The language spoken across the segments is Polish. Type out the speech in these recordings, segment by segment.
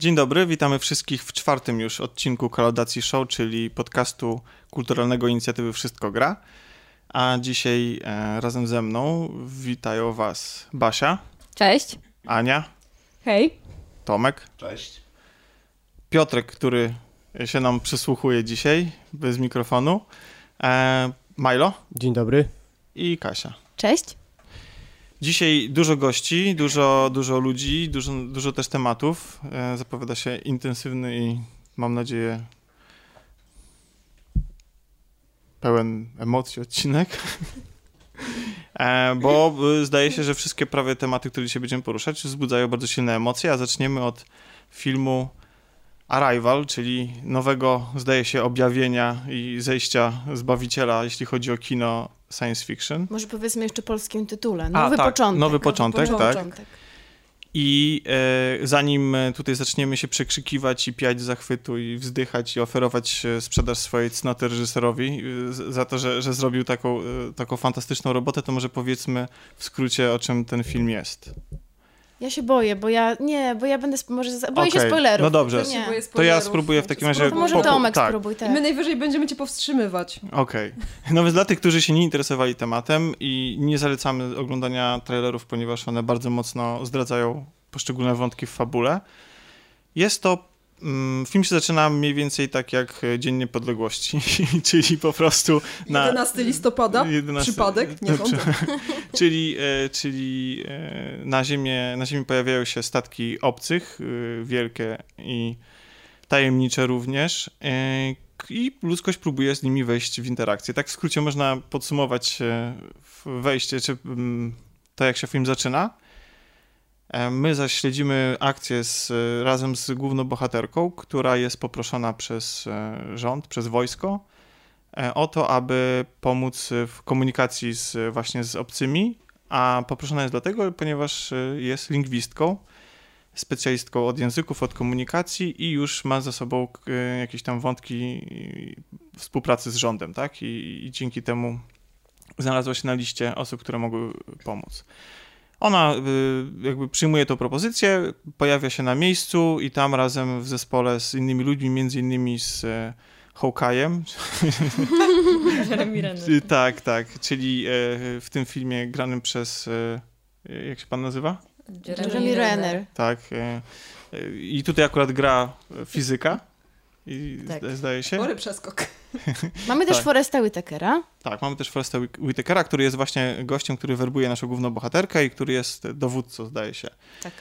Dzień dobry, witamy wszystkich w czwartym już odcinku Kolaudacji Show, czyli podcastu kulturalnego inicjatywy Wszystko Gra. A dzisiaj e, razem ze mną witają Was Basia, Cześć. Ania, Hej. Tomek, Cześć. Piotrek, który się nam przysłuchuje dzisiaj bez mikrofonu, e, Milo Dzień dobry. i Kasia. Cześć. Dzisiaj dużo gości, dużo, dużo ludzi, dużo, dużo też tematów. E, zapowiada się intensywny i mam nadzieję pełen emocji odcinek. E, bo e, zdaje się, że wszystkie prawie tematy, które dzisiaj będziemy poruszać, wzbudzają bardzo silne emocje, a zaczniemy od filmu Arrival, czyli nowego, zdaje się, objawienia i zejścia Zbawiciela, jeśli chodzi o kino science fiction. Może powiedzmy jeszcze polskim tytule. A, Nowy tak, początek. nowy początek, tak. początek. I e, zanim e, tutaj zaczniemy się przekrzykiwać i piać zachwytu i wzdychać i oferować e, sprzedaż swojej cnoty reżyserowi e, za to, że, że zrobił taką, taką fantastyczną robotę, to może powiedzmy w skrócie, o czym ten film jest. Ja się boję, bo ja nie, bo ja będę może boję się Okej, spoilerów. no dobrze. To nie. To ja spróbuję w takim razie... To może Tomek tak, spróbuj, tak. I my najwyżej będziemy cię powstrzymywać. Okej. No więc dla tych, którzy się nie interesowali tematem i nie zalecamy oglądania trailerów, ponieważ one bardzo mocno zdradzają poszczególne wątki w fabule. Jest to. Mm, film się zaczyna mniej więcej tak jak e, Dzień Niepodległości, czyli po prostu na. 11 listopada? 11 Przypadek? Nie sądzę. czyli e, czyli e, na, ziemię, na Ziemi pojawiają się statki obcych, wielkie i tajemnicze również. I ludzkość próbuje z nimi wejść w interakcję. Tak w skrócie można podsumować wejście, czy mm, to jak się film zaczyna. E, My zaś śledzimy akcję z, e, razem z główną bohaterką, która jest poproszona przez e, rząd, przez wojsko o to, aby pomóc w komunikacji z, właśnie z obcymi, a poproszona jest dlatego, ponieważ jest lingwistką, specjalistką od języków, od komunikacji i już ma za sobą jakieś tam wątki współpracy z rządem, tak? I, I dzięki temu znalazła się na liście osób, które mogły pomóc. Ona y, jakby przyjmuje tą propozycję, pojawia się na miejscu i tam razem w zespole z innymi ludźmi, między innymi z e, Hawkeye'em, Jeremy Renner. Tak, tak, czyli e, w tym filmie granym przez, e, jak się pan nazywa? Jeremy Renner. Tak. I tutaj akurat gra fizyka. I Tak. zda- zdaje się. Spory przeskok. Mamy też Tak. Foresta Whitakera. Tak, mamy też Foresta Whit- Whitakera, który jest właśnie gościem, który werbuje naszą główną bohaterkę i który jest dowódcą, zdaje się. Tak.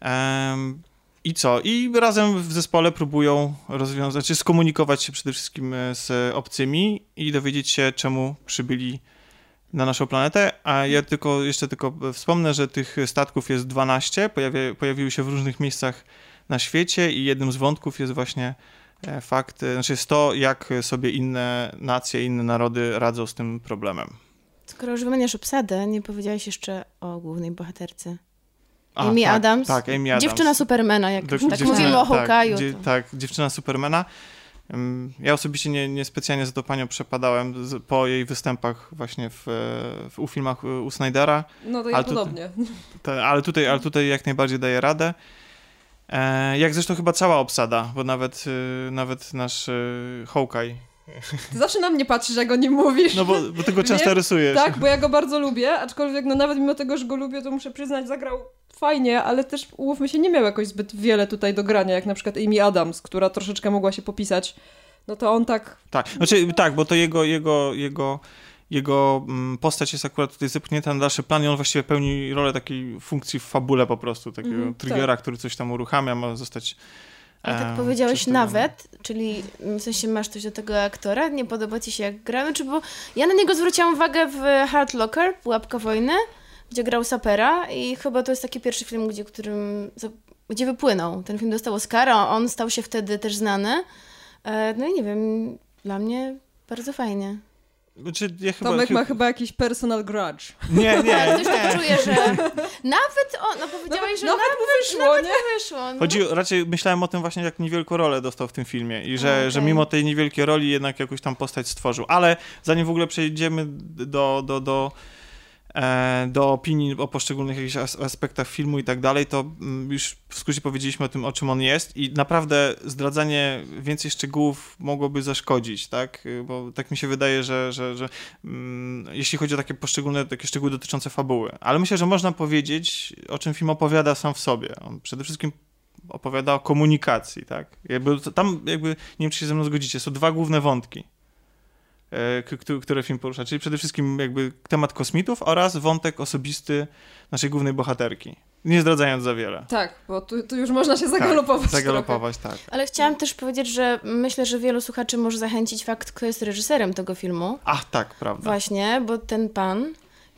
Em, I co? I razem w zespole próbują rozwiązać, czy skomunikować się przede wszystkim e, z obcymi i dowiedzieć się, czemu przybyli na naszą planetę. A ja tylko jeszcze tylko wspomnę, że tych statków jest 12, pojawia, pojawiły się w różnych miejscach na świecie i jednym z wątków jest właśnie fakt, e, znaczy jest to, jak sobie inne nacje, inne narody radzą z tym problemem. Skoro już wymieniasz obsadę, nie powiedziałeś jeszcze o głównej bohaterce. A, Amy tak, Adams. Tak, Amy Adams. Dziewczyna Supermana, jak Do- już tak dziewczyna- mówimy o tak, Hawkeye'u. to... Tak, dziewczyna Supermana. Ja osobiście nie, nie specjalnie za tą panią przepadałem z, po jej występach właśnie w, e, w, u filmach e, u Snydera, No to ja Ale podobnie. Te- ale, tutaj, ale tutaj jak najbardziej daje radę. E, jak zresztą chyba cała obsada, bo nawet, e, nawet nasz e, Hawkeye. Ty zawsze na mnie patrzysz, jak o nim mówisz. No bo, bo ty go często rysujesz. Tak, bo ja go bardzo lubię, aczkolwiek no nawet mimo tego, że go lubię, to muszę przyznać, zagrał fajnie, ale też umówmy się, nie miał jakoś zbyt wiele tutaj do grania, jak na przykład Amy Adams, która troszeczkę mogła się popisać. No to on tak Tak, znaczy, tak, bo to jego, jego, jego, jego mm, postać jest akurat tutaj zepchnięta na dalszy plan i on właściwie pełni rolę takiej funkcji w fabule po prostu, takiego Mhm, triggera, który coś tam uruchamia, ma zostać Ale tak powiedziałeś nawet, czyli w sensie masz coś do tego aktora, nie podoba ci się jak gra, czy bo ja na niego zwróciłam uwagę w Hard Locker, Pułapka Wojny, gdzie grał sapera i chyba to jest taki pierwszy film, gdzie, którym, gdzie wypłynął. Ten film dostał Oscara, on stał się wtedy też znany. E, No i nie wiem, dla mnie bardzo fajnie. Znaczy, ja chyba, Tomek chyba, ma chyba jakiś personal grudge. Nie, nie, Ale ktoś tak nie. czuje, że nawet on, no powiedziałeś, że nawet nawet, mu wyszło, nawet nie? mu wyszło. No. Chodzi, raczej myślałem o tym właśnie, jak niewielką rolę dostał w tym filmie i że, okej. że mimo tej niewielkiej roli jednak jakąś tam postać stworzył. Ale zanim w ogóle przejdziemy do, do, do do opinii o poszczególnych jakichś as- aspektach filmu i tak dalej, to mm, już w skrócie powiedzieliśmy o tym, o czym on jest i naprawdę zdradzanie więcej szczegółów mogłoby zaszkodzić, tak? Y, Bo tak mi się wydaje, że, że, że mm, jeśli chodzi o takie poszczególne takie szczegóły dotyczące fabuły. Ale myślę, że można powiedzieć, o czym film opowiada sam w sobie. On przede wszystkim opowiada o komunikacji, tak? Jakby tam jakby, nie wiem czy się ze mną zgodzicie, są dwa główne wątki, e, które film porusza, czyli przede wszystkim jakby temat kosmitów oraz wątek osobisty naszej głównej bohaterki. Nie zdradzając za wiele. Tak, bo tu, tu już można się zagalopować. Tak, zagalopować, tak. Ale chciałam też powiedzieć, że myślę, że wielu słuchaczy może zachęcić fakt, kto jest reżyserem tego filmu. Ach, tak, prawda. Właśnie, bo ten pan,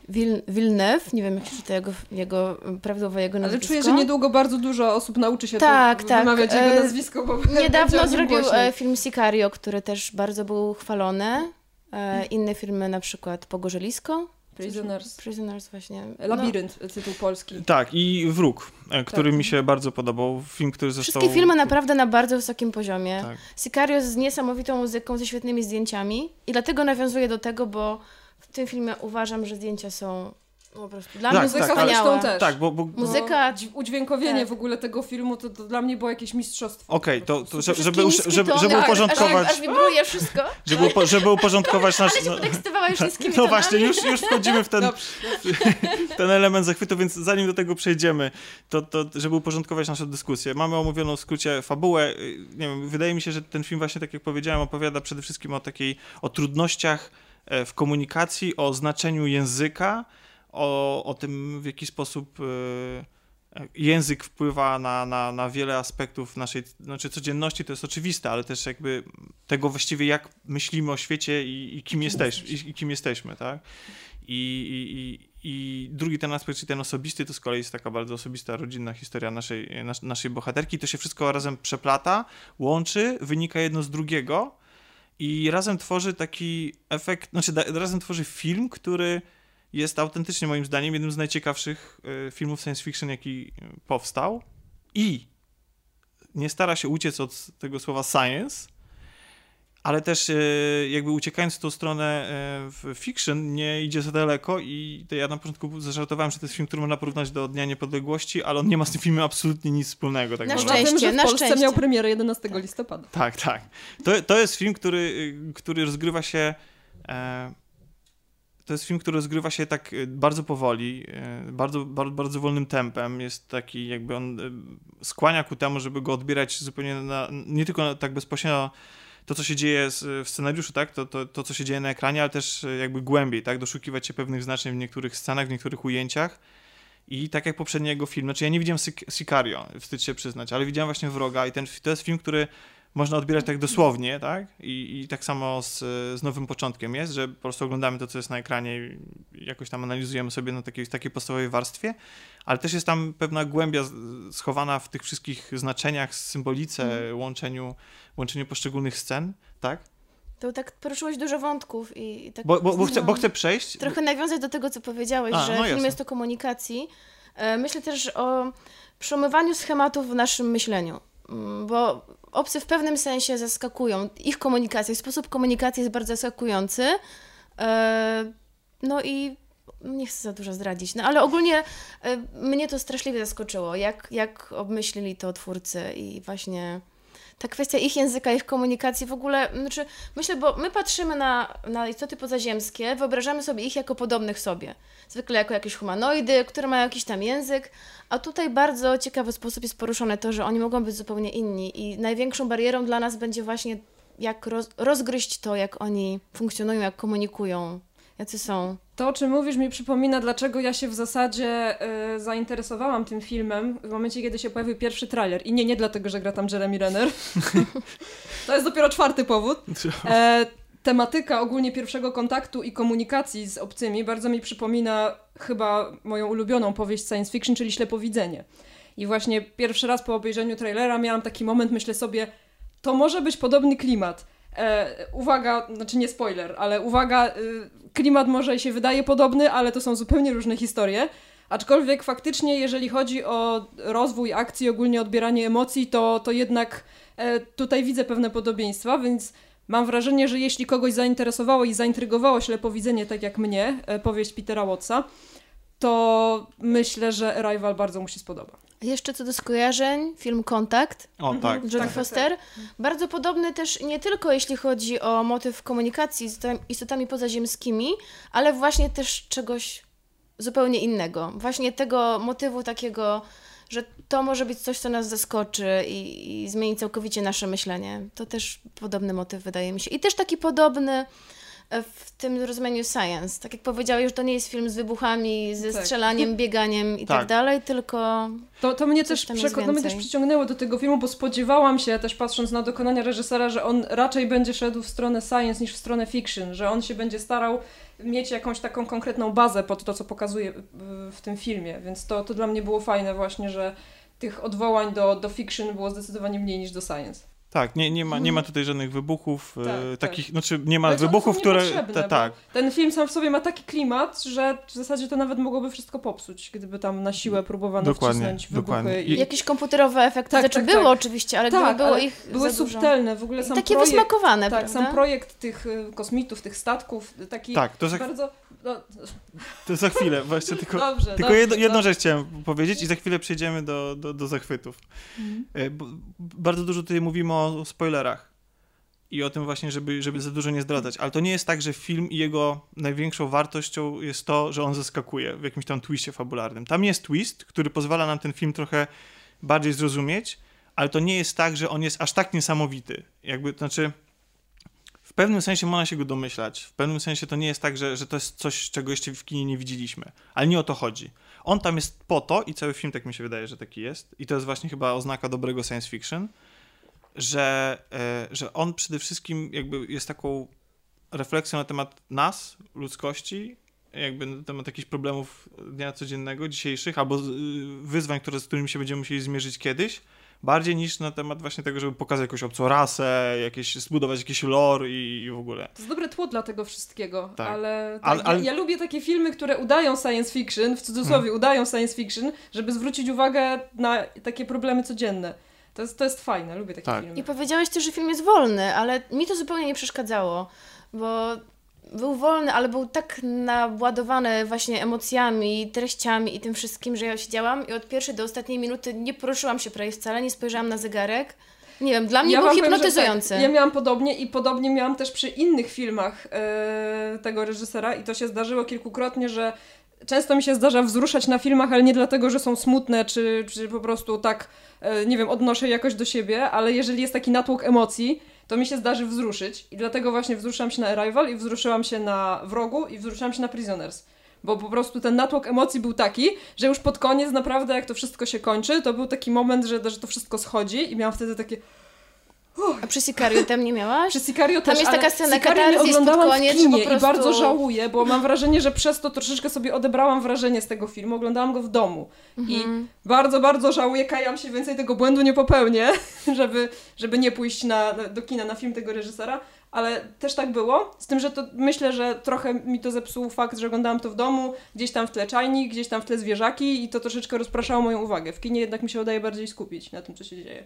Vil Villeneuve, nie wiem jak się czyta jego, jego prawidłowo jego Ale nazwisko. czuję, że niedługo bardzo dużo osób nauczy się Tak, to tak. wymawiać jego E, nazwisko, bo Niedawno zrobił głośniej. e, film Sicario, który też bardzo był chwalony. E, inne filmy, na przykład Pogorzelisko. Prisoners. Prisoners właśnie. No, Labirynt, tytuł polski. Tak, i Wróg, e, który Tak. mi się bardzo podobał. Film, który został... Wszystkie filmy naprawdę na bardzo wysokim poziomie. Tak. Sicario z niesamowitą muzyką, ze świetnymi zdjęciami i dlatego nawiązuję do tego, bo w tym filmie uważam, że zdjęcia są po prostu dla Tak, mnie Muzyka tak, ale- też. Tak, bo... bo... Muzyka- Bo dź- udźwiękowienie tak. w ogóle tego filmu to, to dla mnie było jakieś mistrzostwo. Okej, to, to Wszystkie żeby, żeby, tony, żeby aż- uporządkować... Aż, aż wibruje wszystko. Żeby, upo, żeby uporządkować nasz... Ale się podekscytowała już niskimi No właśnie, już, już wchodzimy w ten, ten element zachwytu, więc zanim do tego przejdziemy, to, to żeby uporządkować naszą dyskusję, mamy omówioną w skrócie fabułę. Y, Nie wiem, wydaje mi się, że ten film właśnie, tak jak powiedziałem, opowiada przede wszystkim o takiej, o trudnościach e, w komunikacji, o znaczeniu języka, o, o tym, w jaki sposób e, język wpływa na, na, na wiele aspektów naszej znaczy codzienności, to jest oczywiste, ale też jakby tego właściwie, jak myślimy o świecie i, i kim, jesteśmy, i, i kim jesteśmy, tak? I, i, i, I drugi ten aspekt, czyli ten osobisty, to z kolei jest taka bardzo osobista, rodzinna historia naszej, nas, naszej bohaterki. To się wszystko razem przeplata, łączy, wynika jedno z drugiego i razem tworzy taki efekt, znaczy da, razem tworzy film, który jest autentycznie moim zdaniem jednym z najciekawszych y, filmów science fiction, jaki y, powstał i nie stara się uciec od tego słowa science, ale też e, jakby uciekając w tą stronę w fiction nie idzie za daleko i to ja na początku zażartowałem, że to jest film, który można porównać do Dnia Niepodległości, ale on nie ma z tym filmem absolutnie nic wspólnego. Tak Na naprawdę. szczęście. Tym, że w na Polsce szczęście. miał premierę 11 listopada. Tak, tak. To, to jest film, który, y, który rozgrywa się. E, to jest film, który rozgrywa się tak y, bardzo powoli, y, bardzo, bardzo, bardzo wolnym tempem. Jest taki, jakby on y, skłania ku temu, żeby go odbierać zupełnie na, nie tylko tak bezpośrednio to, co się dzieje w scenariuszu, tak? To, to, to, co się dzieje na ekranie, ale też jakby głębiej, tak? Doszukiwać się pewnych znaczeń w niektórych scenach, w niektórych ujęciach. I tak jak poprzedni jego film, znaczy ja nie widziałem Sic- Sicario, wstyd się przyznać, ale widziałem właśnie Wroga i ten, to jest film, który można odbierać tak dosłownie, tak? I, i tak samo z, z Nowym Początkiem jest, że po prostu oglądamy to, co jest na ekranie i jakoś tam analizujemy sobie na takiej, takiej podstawowej warstwie, ale też jest tam pewna głębia schowana w tych wszystkich znaczeniach, symbolice, łączeniu, łączeniu poszczególnych scen, tak? To tak poruszyłeś dużo wątków i, i tak... Bo, bo, bo, chcę, bo no. chcę przejść... Trochę nawiązać do tego, co powiedziałeś, A, że no film jasne. jest o komunikacji. E, Myślę też o przełamywaniu schematów w naszym myśleniu, Mm, bo obcy w pewnym sensie zaskakują. Ich komunikacja, sposób komunikacji jest bardzo zaskakujący. E, No i nie chcę za dużo zdradzić, no ale ogólnie e, mnie to straszliwie zaskoczyło, jak, jak obmyślili to twórcy i właśnie ta kwestia ich języka, ich komunikacji w ogóle, znaczy myślę, bo my patrzymy na, na istoty pozaziemskie, wyobrażamy sobie ich jako podobnych sobie. Zwykle jako jakieś humanoidy, które mają jakiś tam język, a tutaj bardzo ciekawy sposób jest poruszone to, że oni mogą być zupełnie inni i największą barierą dla nas będzie właśnie jak roz, rozgryźć to, jak oni funkcjonują, jak komunikują, jacy są. To, o czym mówisz, mi przypomina, dlaczego ja się w zasadzie y, zainteresowałam tym filmem w momencie, kiedy się pojawił pierwszy trailer. I nie, nie dlatego, że gra tam Jeremy Renner. to jest dopiero czwarty powód. E, tematyka ogólnie pierwszego kontaktu i komunikacji z obcymi bardzo mi przypomina chyba moją ulubioną powieść science fiction, czyli Ślepowidzenie. I właśnie pierwszy raz po obejrzeniu trailera miałam taki moment, myślę sobie, to może być podobny klimat. E, uwaga, znaczy nie spoiler, ale uwaga, y, klimat może się wydaje podobny, ale to są zupełnie różne historie. Aczkolwiek faktycznie, jeżeli chodzi o rozwój akcji, ogólnie odbieranie emocji, to, to jednak e, tutaj widzę pewne podobieństwa, więc Mam wrażenie, że jeśli kogoś zainteresowało i zaintrygowało ślepowidzenie, tak jak mnie, e, powieść Petera Wattsa, to myślę, że Arrival bardzo mu się spodoba. Jeszcze co do skojarzeń, film Kontakt O, tak. Jodie tak, Foster. Bardzo podobny też nie tylko jeśli chodzi o motyw komunikacji z istotami- pozaziemskimi, ale właśnie też czegoś zupełnie innego. Właśnie tego motywu takiego, że to może być coś, co nas zaskoczy i, i zmieni całkowicie nasze myślenie. To też podobny motyw wydaje mi się. I też taki podobny w tym rozumieniu science. Tak jak powiedziałeś, że to nie jest film z wybuchami, ze Tak. strzelaniem, bieganiem i tak, Tak. dalej, tylko To, to mnie też przeko- to mnie też przyciągnęło do tego filmu, bo spodziewałam się, też patrząc na dokonania reżysera, że on raczej będzie szedł w stronę science niż w stronę fiction, że on się będzie starał mieć jakąś taką konkretną bazę pod to, co pokazuje y, w tym filmie, więc to, to dla mnie było fajne właśnie, że tych odwołań do, do fiction było zdecydowanie mniej niż do science. Tak, nie, nie, ma, nie ma tutaj żadnych wybuchów, Tak, e, tak. takich, znaczy nie ma one wybuchów, które... tak, Ten film sam w sobie ma taki klimat, że w zasadzie to nawet mogłoby wszystko popsuć, gdyby tam na siłę próbowano Dokładnie, wcisnąć wybuchy. dokładnie. I, jakieś komputerowe efekty. Tak, znaczy tak, było tak. oczywiście, ale tak, było ale ich były subtelne, w ogóle I sam takie projekt, wysmakowane, Tak, prawda? sam projekt tych y, kosmitów, tych statków, taki tak, to za, bardzo... No, to za chwilę, właśnie tylko... dobrze, Tylko dobrze, jedno, jedną dobrze. rzecz chciałem powiedzieć i za chwilę przejdziemy do, do, do zachwytów. Mhm. E, Bardzo dużo tutaj mówimy o spoilerach i o tym właśnie, żeby, żeby za dużo nie zdradzać, ale to nie jest tak, że film i jego największą wartością jest to, że on zaskakuje w jakimś tam twistie fabularnym. Tam jest twist, który pozwala nam ten film trochę bardziej zrozumieć, ale to nie jest tak, że on jest aż tak niesamowity. Jakby, to znaczy, pewnym sensie można się go domyślać. W pewnym sensie to nie jest tak, że, że to jest coś, czego jeszcze w kinie nie widzieliśmy. Ale nie o to chodzi. On tam jest po to, i cały film tak mi się wydaje, że taki jest, i to jest właśnie chyba oznaka dobrego science fiction, że, e, że on przede wszystkim jakby jest taką refleksją na temat nas, ludzkości, jakby na temat jakichś problemów dnia codziennego, dzisiejszych, albo y, wyzwań, które, z którymi się będziemy musieli zmierzyć kiedyś, bardziej niż na temat właśnie tego, żeby pokazać jakąś obcą rasę, jakieś, zbudować jakiś lore i, i w ogóle. To jest dobre tło dla tego wszystkiego, Tak. ale, tak, Ale- ale- Ja, ja lubię takie filmy, które udają science fiction, w cudzysłowie Hmm. udają science fiction, żeby zwrócić uwagę na takie problemy codzienne. To jest, to jest fajne, lubię takie Tak. filmy. I powiedziałeś też, że film jest wolny, ale mi to zupełnie nie przeszkadzało, bo był wolny, ale był tak naładowany właśnie emocjami, treściami i tym wszystkim, że ja siedziałam i od pierwszej do ostatniej minuty nie poruszyłam się prawie wcale, nie spojrzałam na zegarek. Nie wiem, dla mnie Ja był wam powiem, hipnotyzujący. Tak, ja miałam podobnie i podobnie miałam też przy innych filmach e, tego reżysera i to się zdarzyło kilkukrotnie, że często mi się zdarza wzruszać na filmach, ale nie dlatego, że są smutne, czy, czy po prostu tak, e, nie wiem, odnoszę jakoś do siebie, ale jeżeli jest taki natłok emocji, to mi się zdarzy wzruszyć i dlatego właśnie wzruszyłam się na Arrival i wzruszyłam się na Wrogu i wzruszyłam się na Prisoners. Bo po prostu ten natłok emocji był taki, że już pod koniec naprawdę jak to wszystko się kończy, to był taki moment, że, że to wszystko schodzi i miałam wtedy takie A przy Sicariu tam nie miałaś? przy Sicario Tam też, jest ale taka scena Sicario nie katarzis pod oglądałam koniec, w kinie i prostu- bardzo żałuję, bo mam wrażenie, że przez to troszeczkę sobie odebrałam wrażenie z tego filmu. Oglądałam go w domu i Mhm. bardzo, bardzo żałuję, kajam się, więcej tego błędu nie popełnię, żeby, żeby nie pójść na, do kina na film tego reżysera. Ale też tak było, z tym, że to myślę, że trochę mi to zepsuł fakt, że oglądałam to w domu, gdzieś tam w tle czajnik, gdzieś tam w tle zwierzaki i to troszeczkę rozpraszało moją uwagę. W kinie jednak mi się udaje bardziej skupić na tym, co się dzieje.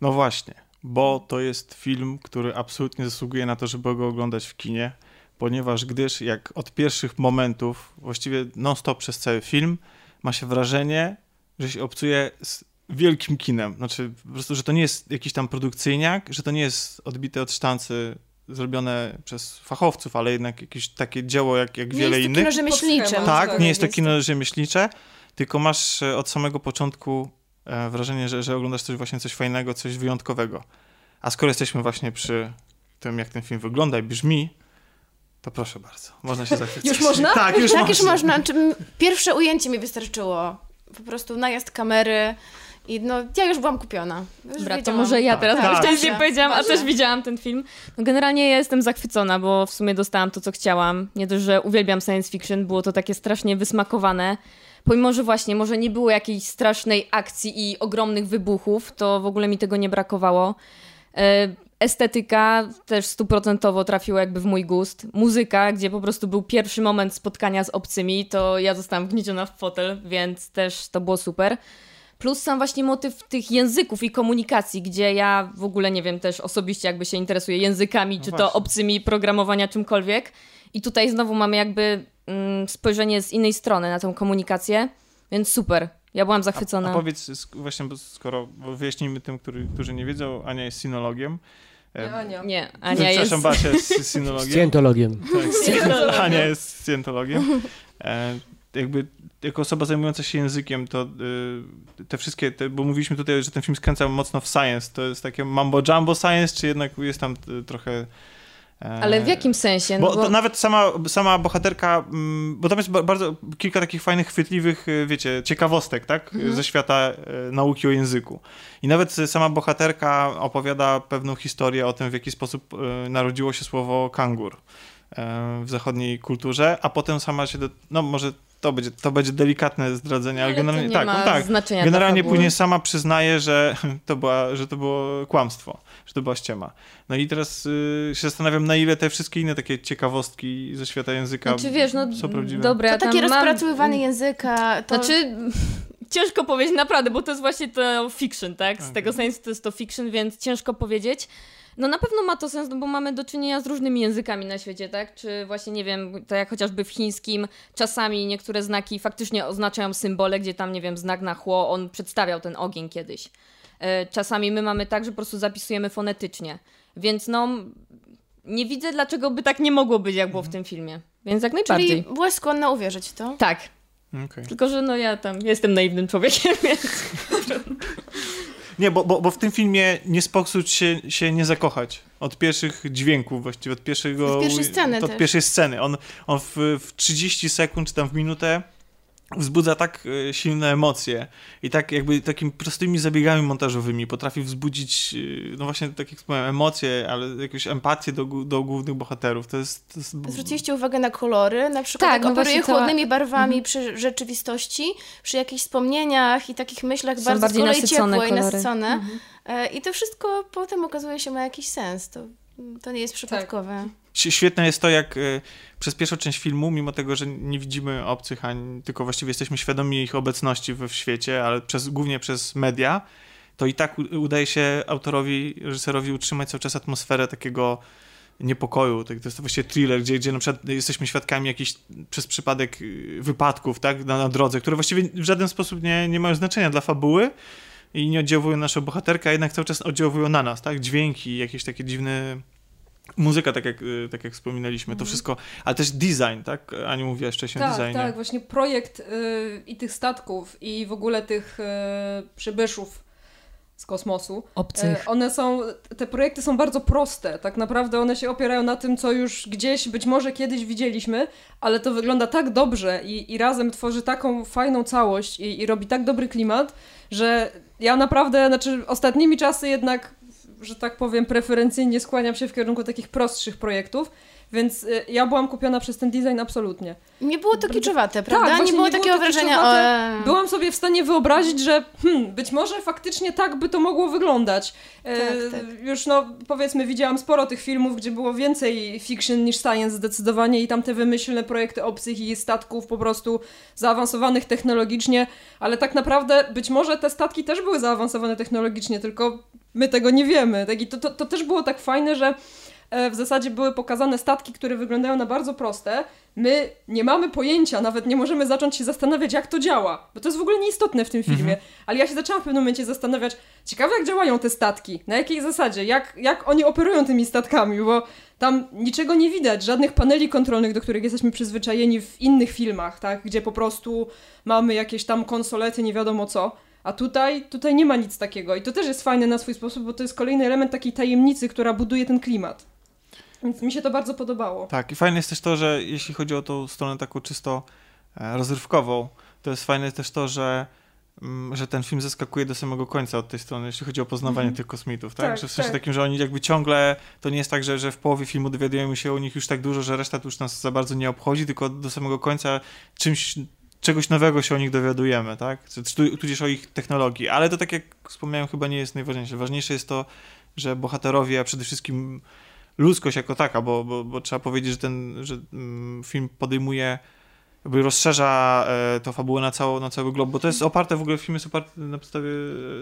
No właśnie, bo to jest film, który absolutnie zasługuje na to, żeby go oglądać w kinie, ponieważ gdyż jak od pierwszych momentów, właściwie non-stop przez cały film, ma się wrażenie, że się obcuje z wielkim kinem. Znaczy, po prostu, że to nie jest jakiś tam produkcyjniak, że to nie jest odbite od sztancy zrobione przez fachowców, ale jednak jakieś takie dzieło jak, jak Nie wiele jest to innych. kino rzemieślnicze. Tak, tak, nie jest to jest kino rzemieślnicze, tylko masz e, od samego początku wrażenie, że, że oglądasz coś właśnie coś fajnego, coś wyjątkowego. A skoro jesteśmy właśnie przy tym, jak ten film wygląda i brzmi, to proszę bardzo, można się zachwycić. Już można? Tak, już tak, można. już można. Pierwsze ujęcie mi wystarczyło. Po prostu najazd kamery i no, ja już byłam kupiona. Już to może ja Tak, teraz tak. tak, Dobrze, powiedziałam, a też widziałam ten film. No generalnie ja jestem zachwycona, bo w sumie dostałam to, co chciałam. Nie dość, że uwielbiam science fiction, było to takie strasznie wysmakowane. Pomimo, że właśnie może nie było jakiejś strasznej akcji i ogromnych wybuchów, to w ogóle mi tego nie brakowało. E, Estetyka też stuprocentowo trafiła jakby w mój gust. Muzyka, gdzie po prostu był pierwszy moment spotkania z obcymi, to ja zostałam wgnieciona w fotel, więc też to było super. Plus sam właśnie motyw tych języków i komunikacji, gdzie ja w ogóle nie wiem też osobiście jakby się interesuję językami, No czy to właśnie. obcymi programowania, czymkolwiek. I tutaj znowu mamy jakby mm, spojrzenie z innej strony na tą komunikację, więc super. Ja byłam A, zachwycona. a powiedz, sk- właśnie, bo skoro bo wyjaśnijmy tym, który, którzy nie wiedzą, Ania jest sinologiem. E, Nie, Ania. Nie, Ania jest... Przepraszam, Basia jest synologiem. Scjentologiem. Tak. Ania jest scjentologiem. E, jakby jako osoba zajmująca się językiem, to y, te wszystkie, te, bo mówiliśmy tutaj, że ten film skręcał mocno w science, to jest takie mambo jumbo science, czy jednak jest tam y, trochę... e, Ale w jakim sensie? No Bo, to nawet sama, sama bohaterka, mm, bo tam jest ba- bardzo kilka takich fajnych, chwytliwych, y, wiecie, ciekawostek, tak? Mhm. Ze świata y, nauki o języku. I nawet sama bohaterka opowiada pewną historię o tym, w jaki sposób y, narodziło się słowo kangur w zachodniej kulturze, a potem sama się, do, no może to będzie, to będzie delikatne zdradzenie, ale, Ale to generalnie nie tak, ma tak. znaczenia Generalnie później sama przyznaje, że to, była, że to było kłamstwo, że to była ściema. No i teraz y, się zastanawiam, na ile te wszystkie inne takie ciekawostki ze świata języka Znaczy wiesz, no są prawdziwe. dobra, To takie mam- rozpracowywanie języka, to... Znaczy, ciężko powiedzieć naprawdę, bo to jest właśnie to fiction, tak? Z Okej. tego sensu to jest to fiction, więc ciężko powiedzieć. No na pewno ma to sens, no bo mamy do czynienia z różnymi językami na świecie, tak? Czy właśnie, nie wiem, tak jak chociażby w chińskim, czasami niektóre znaki faktycznie oznaczają symbole, gdzie tam, nie wiem, znak na chło, on przedstawiał ten ogień kiedyś. E, Czasami my mamy tak, że po prostu zapisujemy fonetycznie. Więc no, nie widzę, dlaczego by tak nie mogło być, jak było w tym filmie. Więc jak najbardziej. Czyli byłaś skłonna uwierzyć w to? Tak, Okej. tylko że no ja tam jestem naiwnym człowiekiem, więc... Nie, bo, bo, bo w tym filmie nie sposób się, się nie zakochać. Od pierwszych dźwięków właściwie, od pierwszego... Od pierwszej sceny Od też. pierwszej sceny. On, on w, w 30 sekund, czy tam w minutę wzbudza tak e, silne emocje i tak jakby takimi prostymi zabiegami montażowymi potrafi wzbudzić, e, no właśnie tak jak wspomniałem, emocje, ale jakąś empatię do, do głównych bohaterów. To jest... To jest Zwróciliście uwagę na kolory, na przykład Tak, jak no operuje chłodnymi barwami przy rzeczywistości, przy jakichś wspomnieniach i takich myślach Są bardzo z bardziej kolei nasycone ciepłe i kolory. nasycone. E, I to wszystko potem okazuje się ma jakiś sens. To, to nie jest Tak. przypadkowe. Ś- Świetne jest to, jak e, przez pierwszą część filmu, mimo tego, że nie widzimy obcych, ani, tylko właściwie jesteśmy świadomi ich obecności w świecie, ale przez, głównie przez media, to i tak udaje się autorowi, reżyserowi utrzymać cały czas atmosferę takiego niepokoju. Tak, to jest właściwie thriller, gdzie, gdzie na przykład jesteśmy świadkami jakichś przez przypadek y, wypadków tak, na, na drodze, które właściwie w żaden sposób nie, nie mają znaczenia dla fabuły i nie oddziałują na naszą bohaterkę, a jednak cały czas oddziałują na nas, tak? Dźwięki, jakieś takie dziwne muzyka, tak jak, y, tak jak wspominaliśmy, to wszystko, ale też design, tak? Aniu mówiłaś wcześniej o Tak, designie. tak, właśnie projekt y, i tych statków i w ogóle tych y, przybyszów z kosmosu. Obcych. E, One są, te projekty są bardzo proste. Tak naprawdę one się opierają na tym, co już gdzieś być może kiedyś widzieliśmy, ale to wygląda tak dobrze i, i razem tworzy taką fajną całość i, i robi tak dobry klimat, że ja naprawdę, znaczy ostatnimi czasy jednak, że tak powiem, preferencyjnie skłaniam się w kierunku takich prostszych projektów, więc y, ja byłam kupiona przez ten design absolutnie. Nie było to kiczowate, prawda? Tak, nie było nie takiego wrażenia, o... Byłam sobie w stanie wyobrazić, że hmm, być może faktycznie tak by to mogło wyglądać. E, Tak, tak. Już no, powiedzmy, widziałam sporo tych filmów, gdzie było więcej fiction niż science zdecydowanie i tam te wymyślne projekty obcych i statków po prostu zaawansowanych technologicznie, ale tak naprawdę być może te statki też były zaawansowane technologicznie, tylko my tego nie wiemy. Tak, I to, to, to też było tak fajne, że e, w zasadzie były pokazane statki, które wyglądają na bardzo proste. My nie mamy pojęcia, nawet nie możemy zacząć się zastanawiać, jak to działa, bo to jest w ogóle nieistotne w tym filmie. Ale ja się zaczęłam w pewnym momencie zastanawiać, ciekawe jak działają te statki, na jakiej zasadzie, jak, jak oni operują tymi statkami, bo tam niczego nie widać, żadnych paneli kontrolnych, do których jesteśmy przyzwyczajeni w innych filmach, tak, gdzie po prostu mamy jakieś tam konsolety, nie wiadomo co. A tutaj, tutaj nie ma nic takiego i to też jest fajne na swój sposób, bo to jest kolejny element takiej tajemnicy, która buduje ten klimat. Więc mi się to bardzo podobało. Tak, i fajne jest też to, że jeśli chodzi o tą stronę taką czysto e, rozrywkową, to jest fajne też to, że, mm, że ten film zaskakuje do samego końca od tej strony, jeśli chodzi o poznawanie tych kosmitów, tak? Tak, że w sensie tak. takim, że oni jakby ciągle, to nie jest tak, że, że w połowie filmu dowiadujemy się o nich już tak dużo, że reszta to już nas za bardzo nie obchodzi, tylko do samego końca czymś, czegoś nowego się o nich dowiadujemy, tak? Tudzież o ich technologii, ale to tak jak wspomniałem, chyba nie jest najważniejsze. Ważniejsze jest to, że bohaterowie, a przede wszystkim ludzkość jako taka, bo, bo, bo trzeba powiedzieć, że ten że, mm, film podejmuje jakby rozszerza e, tą fabułę na, cało, na cały glob, bo to jest oparte, w ogóle film jest oparty na podstawie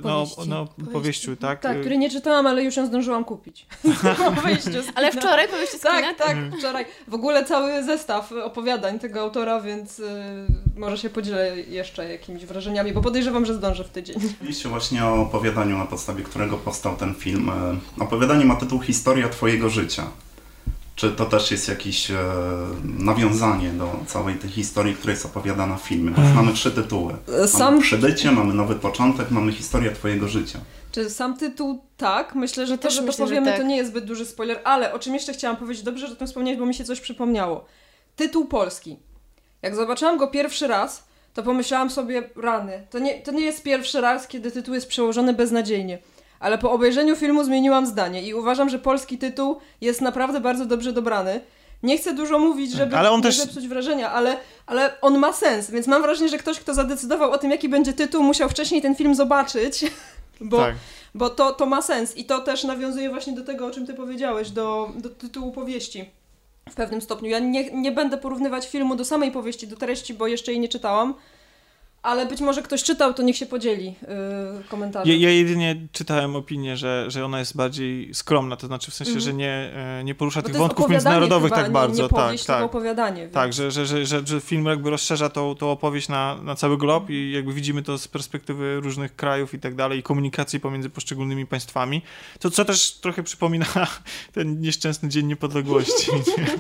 no, Powieści. no, Powieści. powieściu, tak? Tak, E, który nie czytałam, ale już ją zdążyłam kupić. Ale wczoraj powieście z kina? Tak, tak, wczoraj. W ogóle cały zestaw opowiadań tego autora, więc y, może się podzielę jeszcze jakimiś wrażeniami, bo podejrzewam, że zdążę w tydzień. Mówiliście właśnie o opowiadaniu, na podstawie którego powstał ten film. E, Opowiadanie ma tytuł Historia Twojego życia. Czy to też jest jakieś e, nawiązanie do całej tej historii, która jest opowiadana w filmie? Bo już mamy trzy tytuły. Mamy Sam, Przybycie, mamy Nowy Początek, mamy Historia Twojego życia. czy sam tytuł tak? Myślę, że to, że to myślę, że powiemy, tak. to nie jest zbyt duży spoiler, ale o czym jeszcze chciałam powiedzieć, dobrze, że o tym wspomniałeś, bo mi się coś przypomniało. Tytuł polski. Jak zobaczyłam go pierwszy raz, to pomyślałam sobie, rany, to nie, to nie jest pierwszy raz, kiedy tytuł jest przełożony beznadziejnie. Ale po obejrzeniu filmu zmieniłam zdanie i uważam, że polski tytuł jest naprawdę bardzo dobrze dobrany. Nie chcę dużo mówić, żeby Ale on nie też- zepsuć wrażenia, ale, ale on ma sens, więc mam wrażenie, że ktoś, kto zadecydował o tym, jaki będzie tytuł, musiał wcześniej ten film zobaczyć, bo, tak. bo to, to ma sens i to też nawiązuje właśnie do tego, o czym ty powiedziałeś, do, do tytułu powieści w pewnym stopniu. Ja nie, nie będę porównywać filmu do samej powieści, do treści, bo jeszcze jej nie czytałam, ale być może ktoś czytał, to niech się podzieli yy, komentarzem. Ja, ja jedynie czytałem opinię, że, że ona jest bardziej skromna, to znaczy w sensie, Mhm. że nie, e, nie porusza Bo tych to jest wątków międzynarodowych chyba, tak nie, bardzo. Nie tak, powieść, tylko tak. opowiadanie. Więc... Tak, że, że, że, że, że film jakby rozszerza tą, tą opowieść na, na cały glob i jakby widzimy to z perspektywy różnych krajów i tak dalej, i komunikacji pomiędzy poszczególnymi państwami. To co też trochę przypomina ten nieszczęsny Dzień Niepodległości.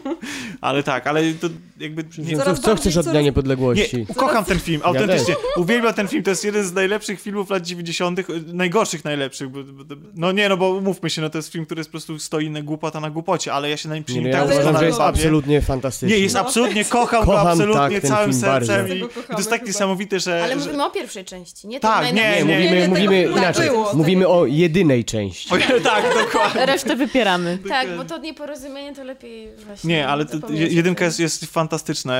Ale tak, ale to jakby... Nie, Co, co chcesz od Dnia Niepodległości? nie, kocham ten film, autentycznie. Uwielbiam ten film, to jest jeden z najlepszych filmów lat 90., najgorszych najlepszych. No nie, no bo umówmy się, no to jest film, który jest po prostu stoi na głupota na głupocie, ale ja się na nim przy Nie, nim no ja tak uważam, że jest absolutnie fantastyczny. Nie, jest absolutnie, kocham, go Kocham, absolutnie tak, całym sercem i, i to kochamy jest tak chyba. niesamowite, że... Ale mówimy o pierwszej części, nie? Tak, nie. Nie, nie, mówimy, nie, mówimy tego- tak inaczej. Mówimy o jedynej części. Tak, dokładnie. Resztę wypieramy. Tak, bo to nieporozumienie to lepiej właśnie Nie, ale to, jedynka jest, jest fantastyczna.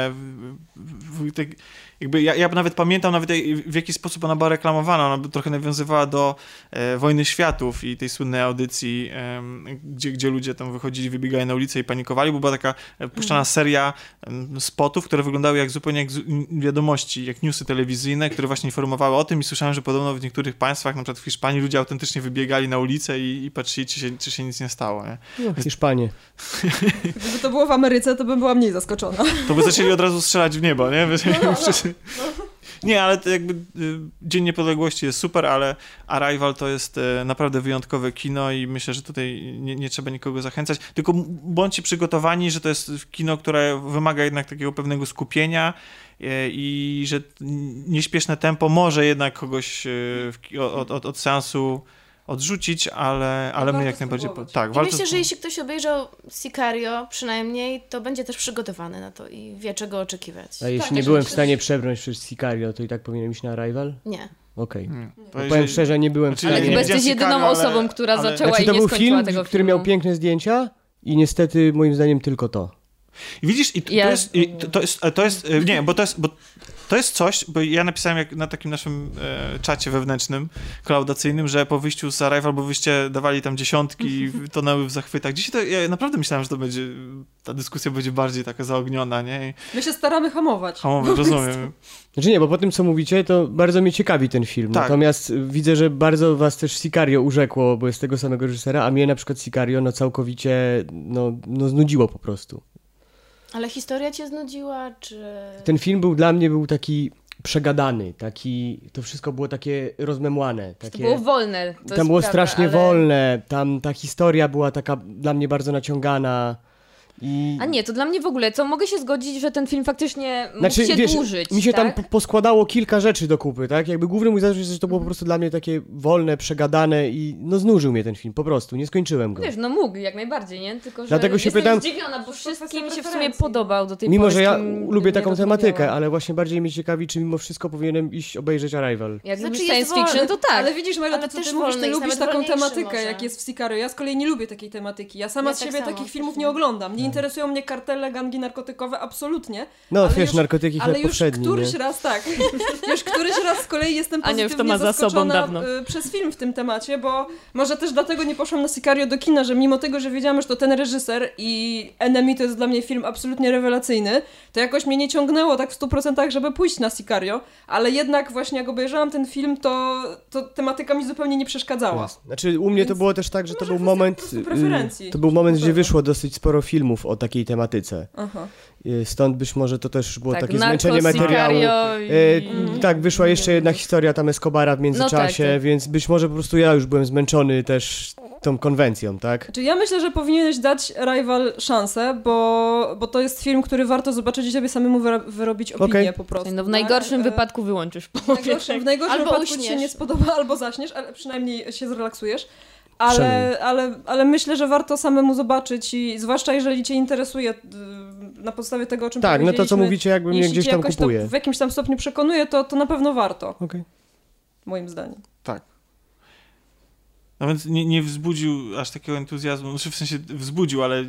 Jakby ja, ja nawet pamiętam nawet w jaki sposób ona była reklamowana. Ona by trochę nawiązywała do e, Wojny Światów i tej słynnej audycji, em, gdzie, gdzie ludzie tam wychodzili, wybiegali na ulicę i panikowali, bo była taka e, puszczana seria em, spotów, które wyglądały jak zupełnie jak wiadomości, jak newsy telewizyjne, które właśnie informowały o tym i słyszałem, że podobno w niektórych państwach, na przykład w Hiszpanii, ludzie autentycznie wybiegali na ulicę i, i patrzyli, czy się, czy się nic nie stało. Nie? No, Hiszpanie. Gdyby to było w Ameryce, to bym była mniej zaskoczona. to by zaczęli od razu strzelać w niebo, nie? No, no, wszyscy- Nie, ale to jakby y, Dzień Niepodległości jest super, ale Arrival to jest e, naprawdę wyjątkowe kino i myślę, że tutaj nie, nie trzeba nikogo zachęcać, tylko bądźcie przygotowani, że to jest kino, które wymaga jednak takiego pewnego skupienia e, i że nieśpieszne tempo może jednak kogoś od, od, od seansu odrzucić, ale, ale my jak najbardziej... po-. Tak, I warto myślę, że jeśli ktoś obejrzał Sicario przynajmniej, to będzie też przygotowany na to i wie, czego oczekiwać. A jeśli Tak, nie jeżeli byłem w stanie przebrnąć przez Sicario, to i tak powinienem iść na Arrival? Nie. Okej. Bo Powiem jeżeli- szczerze, nie byłem w Znaczy, Ale Ja stanie... nie chyba jesteś jedyną Sicario, ale- osobą, która ale- zaczęła Znaczy, i to nie był skończyła film, tego który filmu. miał piękne zdjęcia i niestety moim zdaniem tylko to. I widzisz, i to, Ja- jest, i to, to jest, to jest, nie, bo to jest, bo to jest coś, bo ja napisałem jak na takim naszym e, czacie wewnętrznym, klaudacyjnym, że po wyjściu z Arrival, bo wyście dawali tam dziesiątki i tonęły w zachwytach. Dzisiaj to, ja naprawdę myślałem, że to będzie, ta dyskusja będzie bardziej taka zaogniona, nie? I My się staramy hamować. hamowy, rozumiem. Znaczy nie, bo po tym co mówicie, to bardzo mnie ciekawi ten film. Tak. Natomiast widzę, że bardzo was też Sicario urzekło, bo jest tego samego reżysera, a mnie na przykład Sicario no całkowicie no, no znudziło po prostu. Ale historia cię znudziła, czy... Ten film był dla mnie był taki przegadany, taki, to wszystko było takie rozmemłane. To Takie, było wolne. To tam było prawda, strasznie ale... wolne, tam ta historia była taka dla mnie bardzo naciągana. I... A nie, to dla mnie w ogóle, co mogę się zgodzić, że ten film faktycznie mógł Znaczy, się wiesz, dłużyć, mi się tak? tam po- poskładało kilka rzeczy do kupy, tak? Jakby główny mój zarzut jest, że to było po prostu dla mnie takie wolne, przegadane i no znużył mnie ten film, po prostu, nie skończyłem go. Wiesz, no mógł, jak najbardziej, nie? Tylko, że Dlatego się pytam- zdziwiona, bo wszystkim się w sumie podobał do tej Mimo, pory. że ja lubię taką tematykę, ale właśnie bardziej mnie ciekawi, czy mimo wszystko powinienem iść obejrzeć Arrival. Jak Znaczy, lubisz science fiction, to tak. Ale widzisz, Mela, Ale to co też ty mówisz, ty lubisz taką tematykę, może. jak jest w Sicario. Ja z kolei nie lubię takiej tematyki. Ja sama Ja z tak siebie takich filmów nie. nie oglądam. Nie interesują mnie kartele, gangi narkotykowe, absolutnie. No Ale wiesz, już- narkotyki Ale już któryś nie? raz tak. już któryś raz z kolei jestem Ania już pozytywnie to ma za sobą zaskoczona dawno. y, przez film w tym temacie, bo może też dlatego nie poszłam na Sicario do kina, że mimo tego, że wiedziałam, że to ten reżyser i Enemy to jest dla mnie film absolutnie rewelacyjny, to jakoś mnie nie ciągnęło tak w 100%, żeby pójść na Sicario, ale jednak właśnie jak obejrzałam ten film, to, to tematyka mi zupełnie nie przeszkadzała. Znaczy u mnie to Więc było też tak, że to był moment, y, preferencji. to był moment, gdzie wyszło dosyć sporo filmów o takiej tematyce. Aha. Y, Stąd być może to też było Tak, takie zmęczenie materiału. I... E, tak, wyszła jeszcze jedna historia tam Escobara w międzyczasie, tak, tak. więc być może po prostu ja już byłem zmęczony też tą konwencją, tak? Znaczy, ja myślę, że powinieneś dać Rival szansę, bo, bo to jest film, który warto zobaczyć i sobie samemu wyro- wyrobić opinię Okej. po prostu. No w tak? najgorszym E, wypadku wyłączysz W najgorszym, w najgorszym Albo wypadku ci się uśniesz. nie spodoba, albo zaśniesz, ale przynajmniej się zrelaksujesz. Ale, ale, ale myślę, że warto samemu zobaczyć i zwłaszcza jeżeli cię interesuje y, na podstawie tego, o czym Tak, no to co mówicie, jakby mnie gdzieś tam kupuje. To w jakimś tam stopniu przekonuje, to, to na pewno warto, Okej. moim zdaniem. Tak. No więc nie, nie wzbudził aż takiego entuzjazmu, znaczy w sensie wzbudził, ale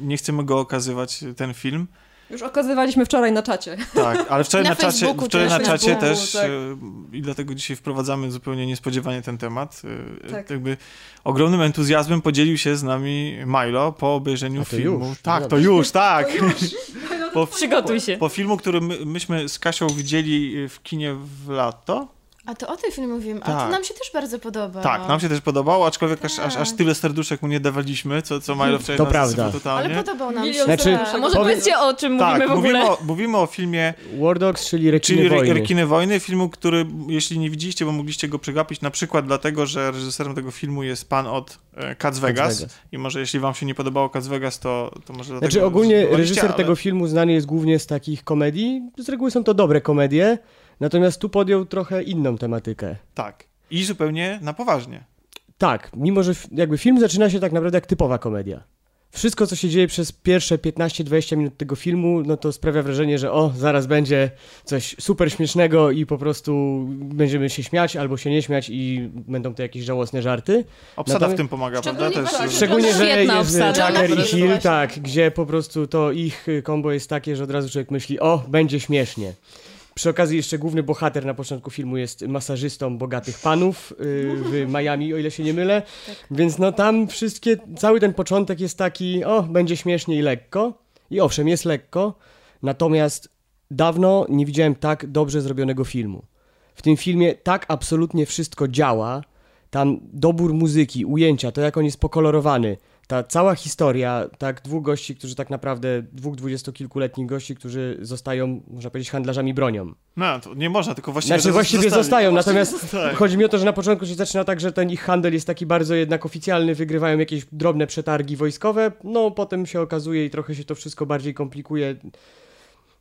nie chcemy go okazywać, ten film. Już okazywaliśmy wczoraj na czacie. Tak, ale wczoraj na, Na czacie, wczoraj też, na czacie też tak. e, i dlatego dzisiaj wprowadzamy zupełnie niespodziewanie ten temat. e, Tak. Jakby ogromnym entuzjazmem podzielił się z nami Milo po obejrzeniu A to filmu. już, tak, no to już, tak. Po, Przygotuj się. po filmu, który my, myśmy z Kasią widzieli w kinie w lato. A to o tym filmie mówimy, a Tak. to nam się też bardzo podoba. Tak, nam się też podobało, aczkolwiek aż, aż, aż Tak. tyle serduszek mu nie dawaliśmy, co, co Milo wczoraj To prawda. totalnie. Ale podobał nam się. Znaczy, serduszek. A może Powie- powiedzcie o czym tak, mówimy w ogóle? mówimy o, mówimy o filmie War Dogs, czyli Rekiny Czyli Wojny. Rekiny Wojny, filmu, który jeśli nie widzieliście, bo mogliście go przegapić, na przykład dlatego, że reżyserem tego filmu jest pan od e, Cats Vegas. Vegas. I może jeśli wam się nie podobało Cats Vegas, to, to może dlatego Znaczy ogólnie reżyser ale- tego filmu znany jest głównie z takich komedii. Z reguły są to dobre komedie, natomiast tu podjął trochę inną tematykę. Tak. I zupełnie na poważnie. Tak, mimo że jakby film zaczyna się tak naprawdę jak typowa komedia. Wszystko, co się dzieje przez pierwsze 15-20 minut tego filmu, no to sprawia wrażenie, że o, zaraz będzie coś super śmiesznego i po prostu będziemy się śmiać albo się nie śmiać i będą to jakieś żałosne żarty. Obsada Natomiast- w tym pomaga, prawda? Szczególnie Też, że- Szczególnie, że jest. Tucker i Hill, tak, gdzie po prostu to ich kombo jest takie, że od razu człowiek myśli, o, będzie śmiesznie. Przy okazji jeszcze główny bohater na początku filmu jest masażystą bogatych panów y, w Miami, o ile się nie mylę. Więc no tam wszystkie, cały ten początek jest taki, o, będzie śmiesznie i lekko. I owszem, jest lekko, natomiast dawno nie widziałem tak dobrze zrobionego filmu. W tym filmie tak absolutnie wszystko działa. Tam dobór muzyki, ujęcia, to jak on jest pokolorowany, ta cała historia, tak, dwóch gości, którzy tak naprawdę, dwóch dwudziestokilkuletnich gości, którzy zostają, można powiedzieć, handlarzami bronią. No, to nie można, tylko właściwie... Znaczy właściwie zostali. zostają, natomiast Tak. chodzi mi o to, że na początku się zaczyna tak, że ten ich handel jest taki bardzo jednak oficjalny, wygrywają jakieś drobne przetargi wojskowe, no potem się okazuje i trochę się to wszystko bardziej komplikuje.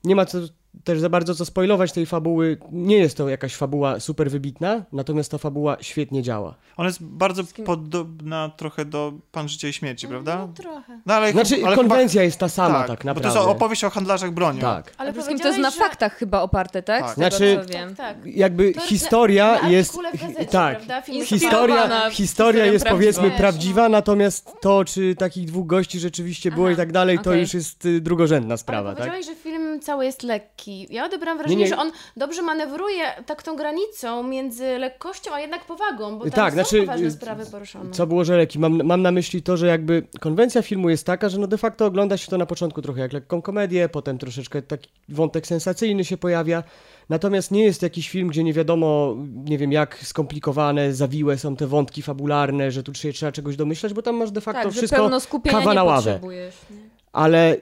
Nie ma co, też za bardzo co spoilować tej fabuły. Nie jest to jakaś fabuła super wybitna, natomiast ta fabuła świetnie działa. Ona jest bardzo podobna trochę do Pan Życia i Śmierci, prawda? No trochę. No, ale, Znaczy ale konwencja jest ta sama tak, tak, bo naprawdę. to jest opowieść o handlarzach bronią. Tak. Ale Ale to jest na że- faktach chyba oparte, tak? Tak. Tego, Znaczy- wiem. Tak, tak. Jakby To historia na jest... artykule w gazecie, Tak, jest Historia, historia jest powiedzmy prawdziwą. prawdziwa, natomiast to, czy takich dwóch gości rzeczywiście było Aha, i tak dalej, to okej. już jest y, drugorzędna sprawa, Ale tak? że film cały jest lekki. Ja odebrałam wrażenie, nie. że on dobrze manewruje tak tą granicą między lekkością, a jednak powagą, bo tam Tak, są znaczy, poważne y, sprawy poruszone. Co było, że leki? Mam, mam na myśli to, że jakby konwencja filmu jest taka, że no de facto ogląda się to na początku trochę jak lekką komedię, potem troszeczkę taki wątek sensacyjny się pojawia, natomiast nie jest jakiś film, gdzie nie wiadomo, nie wiem jak skomplikowane, zawiłe są te wątki fabularne, że tu się trzeba czegoś domyślać, bo tam masz de facto Tak, wszystko kawa nie na ławę. potrzebujesz. nie? Ale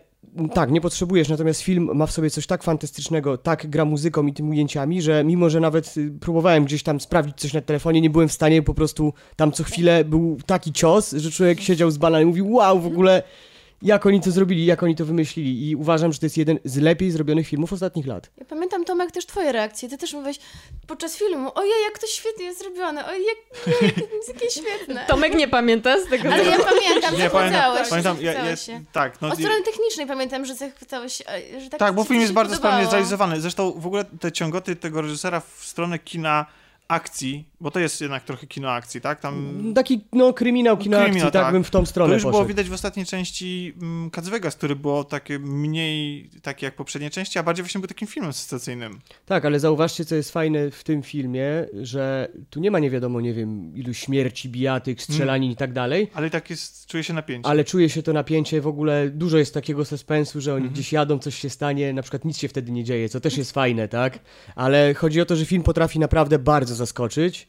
tak, nie potrzebujesz, natomiast film ma w sobie coś tak fantastycznego, tak gra muzyką i tymi ujęciami, że mimo, że nawet y, próbowałem gdzieś tam sprawdzić coś na telefonie, nie byłem w stanie po prostu tam co chwilę był taki cios, że człowiek siedział z bananem i mówił, wow, w ogóle jak oni to zrobili, jak oni to wymyślili i uważam, że to jest jeden z lepiej zrobionych filmów ostatnich lat. Ja pamiętam, Tomek, też twoje reakcje. Ty też mówiłeś podczas filmu, ojej, jak to świetnie jest zrobione, ojej, jak, jak, to jest takie świetne. Tomek nie pamięta z tego. Ale ja pamiętam, Nie, pamiętam, zachwycałeś, pamiętam ja, ja, się. tak, no, Od strony technicznej pamiętam, że zachwycałeś e, że tak Tak, bo film się jest bardzo sprawnie podobało. zrealizowany. Zresztą w ogóle te ciągoty tego reżysera w stronę kina akcji Bo to jest jednak trochę kino akcji, tak? Tam Taki, no, kryminał, kino Kryminał, akcji, tak, tak. bym w tą to stronę już było poszedł. widać w ostatniej części mm, Cats Vegas, który było takie mniej takie jak poprzednie części, a bardziej właśnie był takim filmem sensacyjnym. Tak, ale zauważcie, co jest fajne w tym filmie, że tu nie ma nie wiadomo, nie wiem, ilu śmierci, bijatyk, strzelanin i tak dalej, Ale tak jest, czuje się napięcie. ale czuje się to napięcie, w ogóle dużo jest takiego suspensu, że oni Mhm. gdzieś jadą, coś się stanie, na przykład nic się wtedy nie dzieje, co też jest fajne, tak? Ale chodzi o to, że film potrafi naprawdę bardzo zaskoczyć.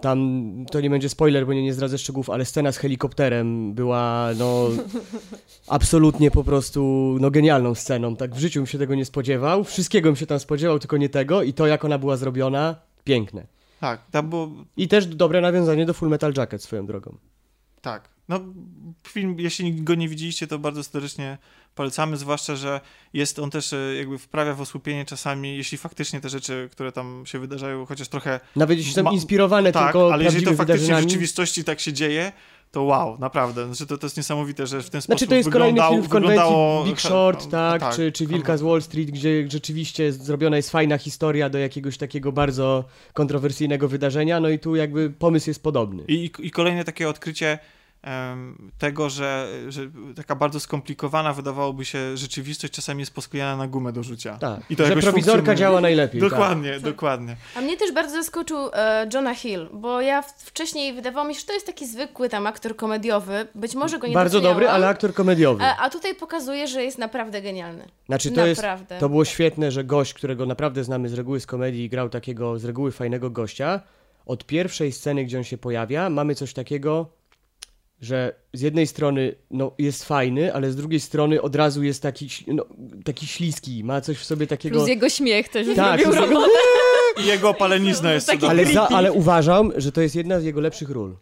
Tam, to nie będzie spoiler, bo nie, nie zdradzę szczegółów, ale scena z helikopterem była, no, absolutnie po prostu, no, genialną sceną. Tak w życiu bym się tego nie spodziewał. Wszystkiego bym się tam spodziewał, tylko nie tego. I to, jak ona była zrobiona, piękne. Tak, tam było, I też dobre nawiązanie do Full Metal Jacket swoją drogą. tak. No, film, jeśli go nie widzieliście, to bardzo serdecznie polecamy, zwłaszcza, że jest on też e, jakby wprawia w osłupienie czasami, jeśli faktycznie te rzeczy, które tam się wydarzają, chociaż trochę Nawet jeśli są Ma- inspirowane tak, tylko ale jeżeli to faktycznie w rzeczywistości tak się dzieje, to wow, naprawdę. Znaczy to, to jest niesamowite, że w ten sposób Znaczy to jest kolejny film w konwencji wyglądało... Big Short, tak, tak, czy, czy Wilka z Wall Street, gdzie rzeczywiście zrobiona jest fajna historia do jakiegoś takiego bardzo kontrowersyjnego wydarzenia, no i tu jakby pomysł jest podobny. I, I kolejne takie odkrycie tego, że, że taka bardzo skomplikowana wydawałoby się rzeczywistość czasami jest posklejana na gumę do rzucia. Tak, I to że prowizorka funkcjonuje. działa najlepiej. Tak. Dokładnie, dokładnie. A mnie też bardzo zaskoczył e, Jonah Hill, bo ja wcześniej wydawało mi się, że to jest taki zwykły tam aktor komediowy. Być może go nie Bardzo dobry, ale aktor komediowy. A, a tutaj pokazuje, że jest naprawdę genialny. Znaczy to jest, naprawdę. to było świetne, że gość, którego naprawdę znamy z reguły z komedii i grał takiego z reguły fajnego gościa, od pierwszej sceny, gdzie on się pojawia, mamy coś takiego, że z jednej strony no, jest fajny, ale z drugiej strony od razu jest taki, no, taki śliski, ma coś w sobie takiego... Plus jego śmiech też Tak, zrobił robotę. I jego opalenizna jest Taki cudowna. ale, za, ale uważam, że to jest jedna z jego lepszych ról.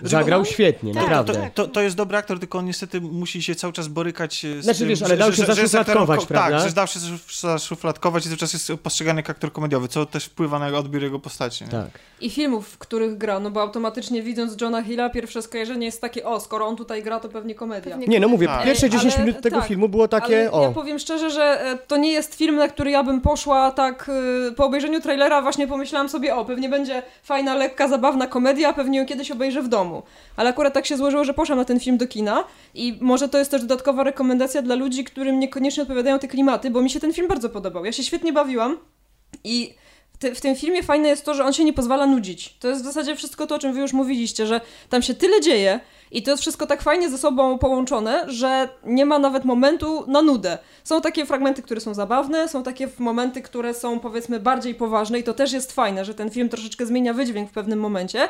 Zagrał świetnie, Tak, naprawdę. To, to, to jest dobry aktor, tylko on niestety musi się cały czas borykać e, z Znaczy, tym, wiesz, ale dał się zaszufladkować, prawda? Tak, że dał się zaszuf- zaszufladkować i cały czas jest postrzegany jak aktor komediowy, co też wpływa na odbiór jego postaci. Nie? Tak. I filmów, w których gra, no bo automatycznie widząc Johna Hilla, pierwsze skojarzenie jest takie, o, skoro on tutaj gra, to pewnie komedia. Pewnie Nie, no mówię, Tak. pierwsze 10 Ale- minut tego tak, filmu było takie, Ale o, ja powiem szczerze, że e, to nie jest film, na który ja bym poszła tak e, po obejrzeniu trailera właśnie pomyślałam sobie, o, pewnie będzie fajna, lekka, zabawna komedia, pewnie ją kiedyś obejrzę w domu. Ale akurat tak się złożyło, że poszłam na ten film do kina i może to jest też dodatkowa rekomendacja dla ludzi, którym niekoniecznie odpowiadają te klimaty, bo mi się ten film bardzo podobał. Ja się świetnie bawiłam i w tym filmie fajne jest to, że on się nie pozwala nudzić. To jest w zasadzie wszystko to, o czym wy już mówiliście, że tam się tyle dzieje i to jest wszystko tak fajnie ze sobą połączone, że nie ma nawet momentu na nudę. Są takie fragmenty, które są zabawne, są takie momenty, które są powiedzmy bardziej poważne i to też jest fajne, że ten film troszeczkę zmienia wydźwięk w pewnym momencie.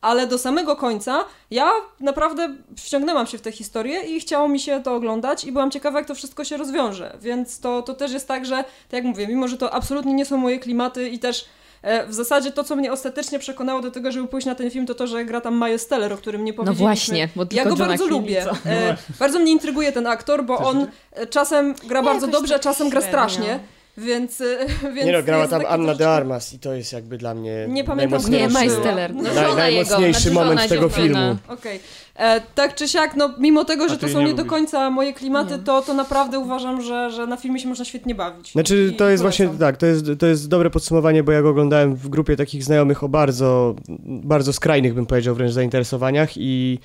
Ale do samego końca ja naprawdę wciągnęłam się w tę historię i chciało mi się to oglądać i byłam ciekawa, jak to wszystko się rozwiąże. Więc to, to też jest tak, że, tak jak mówię, mimo że to absolutnie nie są moje klimaty i też e, w zasadzie to, co mnie ostatecznie przekonało do tego, żeby pójść na ten film, to to, że gra tam Miles Steller, o którym nie No powiedzieliśmy. właśnie, bo tylko Ja go Johna bardzo i lubię. co? E, bardzo mnie intryguje ten aktor, bo on czasem gra Ja bardzo dobrze, a czasem gra średnio. strasznie. Więc, e, więc nie no, grała tam Anna de Armas i to jest jakby dla mnie Nie pamiętam, Nie, najmocniejszy, Miles Miles Teller. No, Naj- żona jego, najmocniejszy znaczy moment tego filmu. Okej. E, Tak czy siak, no mimo tego, że to są nie nie do końca moje klimaty, to, to naprawdę uważam, że, że na filmie się można świetnie bawić. Znaczy, I to jest polecam. właśnie tak, to jest, to jest dobre podsumowanie, bo ja go oglądałem w grupie takich znajomych o bardzo, bardzo skrajnych, bym powiedział, wręcz zainteresowaniach i...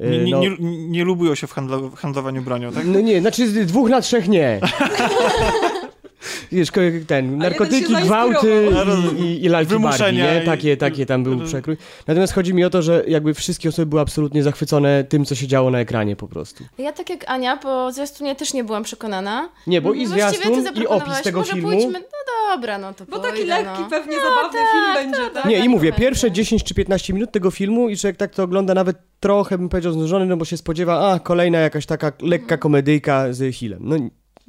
e, Nie, nie, no, nie, nie lubują się w handlowaniu bronią, tak? no nie, znaczy z dwóch na trzech nie. Wiesz, ten, narkotyki, gwałty i, i, i lalki Barbie, nie? i- Takie, takie tam był Mhm. przekrój. Natomiast chodzi mi o to, że jakby wszystkie osoby były absolutnie zachwycone tym, co się działo na ekranie po prostu. Ja tak jak Ania, po zwiastunie też nie byłam przekonana. Nie, bo i zwiastun, i zaproponowałaś, opis tego może filmu... Pójdźmy... No dobra, no to Bo taki pójdę, lekki, no. pewnie zabawny film będzie, tak? Nie, i tak mówię, to pierwsze będzie. 10 czy 15 minut tego filmu i człowiek tak to ogląda nawet trochę, bym powiedział, znużony, no bo się spodziewa, a, kolejna jakaś taka lekka komedyjka z Hillem. No,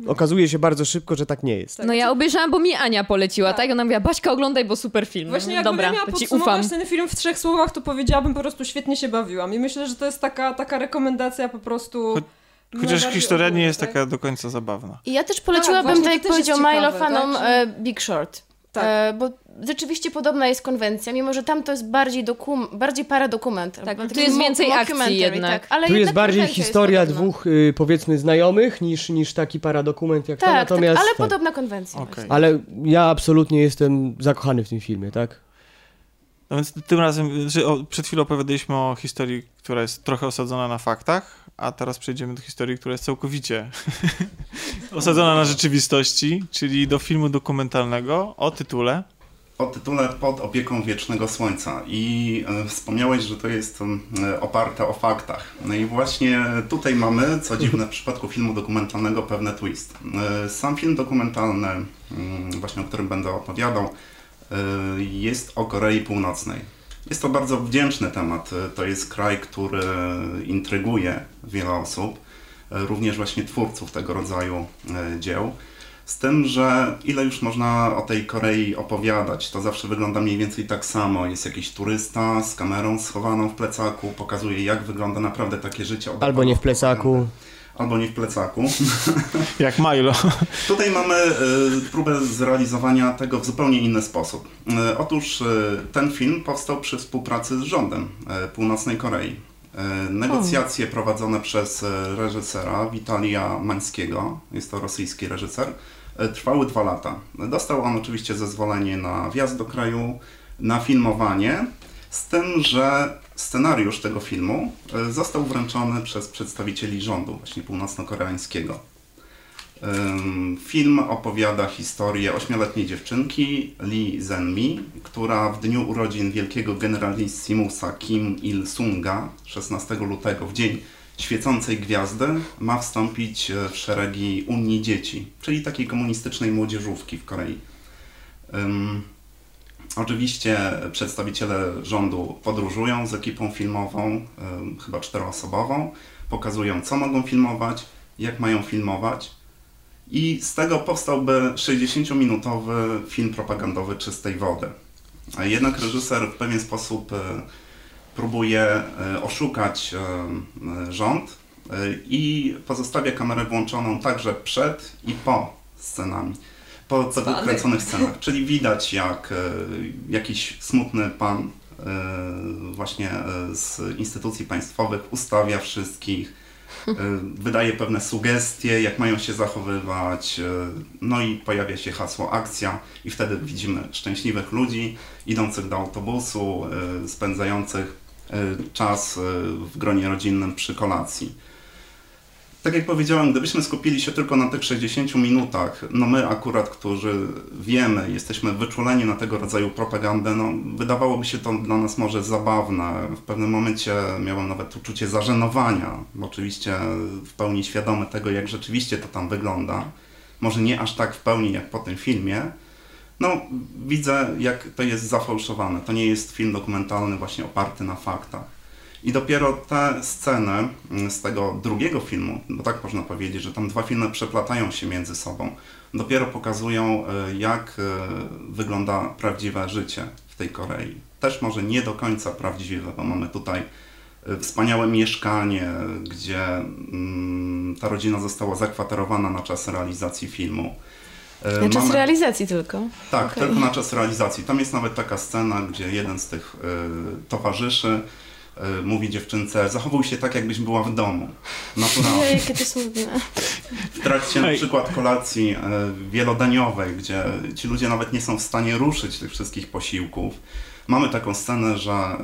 okazuje się bardzo szybko, że tak nie jest. Tak. No ja obejrzałam, bo mi Ania poleciła, tak? Tak. Ona mówiła, Baśka oglądaj, bo super film. Właśnie No, jakbym Dobra, ja miała ci podsumować ufam. ten film w trzech słowach, to powiedziałabym po prostu świetnie się bawiłam. I myślę, że to jest taka, taka rekomendacja po prostu... Cho- Chociaż historia nie jest tak? taka do końca zabawna. I ja też poleciłabym, właśnie, tak, to jak powiedział Milo fanom, tak, e, Big Short. Tak. E, bo rzeczywiście podobna jest konwencja, mimo że tam to jest bardziej, dokum bardziej paradokument. Tak, tu jest więcej akcji jednak. Tak, ale Tu jest bardziej historia jest dwóch, y, powiedzmy, znajomych niż, niż taki paradokument jak to, Tak, natomiast... tak, ale tak. podobna konwencja. Właśnie. Ale ja absolutnie jestem zakochany w tym filmie, tak? No więc tym razem, że o, przed chwilą opowiadaliśmy o historii, która jest trochę osadzona na faktach, a teraz przejdziemy do historii, która jest całkowicie osadzona na rzeczywistości, czyli do filmu dokumentalnego o tytule o tytule Pod opieką wiecznego słońca i e, wspomniałeś, że to jest e, oparte o faktach. No i właśnie tutaj mamy, co dziwne w przypadku filmu dokumentalnego, pewne twist. E, sam film dokumentalny, mm, właśnie o którym będę opowiadał, jest o Korei Północnej. Jest to bardzo wdzięczny temat. To jest kraj, który intryguje wiele osób, również właśnie twórców tego rodzaju dzieł. Z tym, że ile już można o tej Korei opowiadać, to zawsze wygląda mniej więcej tak samo. Jest jakiś turysta z kamerą schowaną w plecaku, pokazuje jak wygląda naprawdę takie życie. Albo nie w plecaku. Albo nie w plecaku. Jak Milo. Tutaj mamy y, próbę zrealizowania tego w zupełnie inny sposób. Y, otóż y, ten film powstał przy współpracy z rządem Północnej Korei. Negocjacje prowadzone przez reżysera Witalia Mańskiego, jest to rosyjski reżyser, trwały dwa lata. Dostał on oczywiście zezwolenie na wjazd do kraju, na filmowanie, z tym, że scenariusz tego filmu e, został wręczony przez przedstawicieli rządu właśnie północno-koreańskiego. Film opowiada historię ośmioletniej dziewczynki Lee Zenmi, która w dniu urodzin wielkiego generalissimusa Kim Il-sunga 16 lutego, w dzień świecącej gwiazdy ma wstąpić e, w szeregi Unii Dzieci, czyli takiej komunistycznej młodzieżówki w Korei. Oczywiście przedstawiciele rządu podróżują z ekipą filmową, chyba czteroosobową, pokazują co mogą filmować, jak mają filmować i z tego powstałby 60-minutowy film propagandowy czystej wody. Jednak reżyser w pewien sposób e, próbuje e, oszukać e, rząd i pozostawia kamerę włączoną także przed i po scenami. Po kręconych scenach. Czyli widać jak jakiś smutny pan właśnie z instytucji państwowych ustawia wszystkich, wydaje pewne sugestie, jak mają się zachowywać, no i pojawia się hasło akcja i wtedy widzimy szczęśliwych ludzi idących do autobusu, spędzających E, czas e, w gronie rodzinnym przy kolacji. Tak jak powiedziałem, gdybyśmy skupili się tylko na tych 60 minutach, no my akurat, którzy wiemy, jesteśmy wyczuleni na tego rodzaju propagandę, no wydawałoby się to dla nas może zabawne. W pewnym momencie miałem nawet uczucie zażenowania, oczywiście w pełni świadomy tego, jak rzeczywiście to tam wygląda. Może nie aż tak w pełni jak po tym filmie, no widzę jak to jest zafałszowane. To nie jest film dokumentalny właśnie oparty na faktach. I dopiero te sceny mm, z tego drugiego filmu, bo tak można powiedzieć, że tam dwa filmy przeplatają się między sobą, dopiero pokazują e, jak e, wygląda prawdziwe życie w tej Korei. Też może nie do końca prawdziwe, bo mamy tutaj e, wspaniałe mieszkanie, gdzie mm, ta rodzina została zakwaterowana na czas realizacji filmu. Na czas Mamy... realizacji tylko. Tak, okay. tylko na czas realizacji. Tam jest nawet taka scena, gdzie jeden z tych y, towarzyszy mówi dziewczynce, zachowuj się tak, jakbyś była w domu. Naturalnie. Jakie to smutne. W trakcie na przykład kolacji y, wielodaniowej, gdzie ci ludzie nawet nie są w stanie ruszyć tych wszystkich posiłków, Mamy taką scenę, że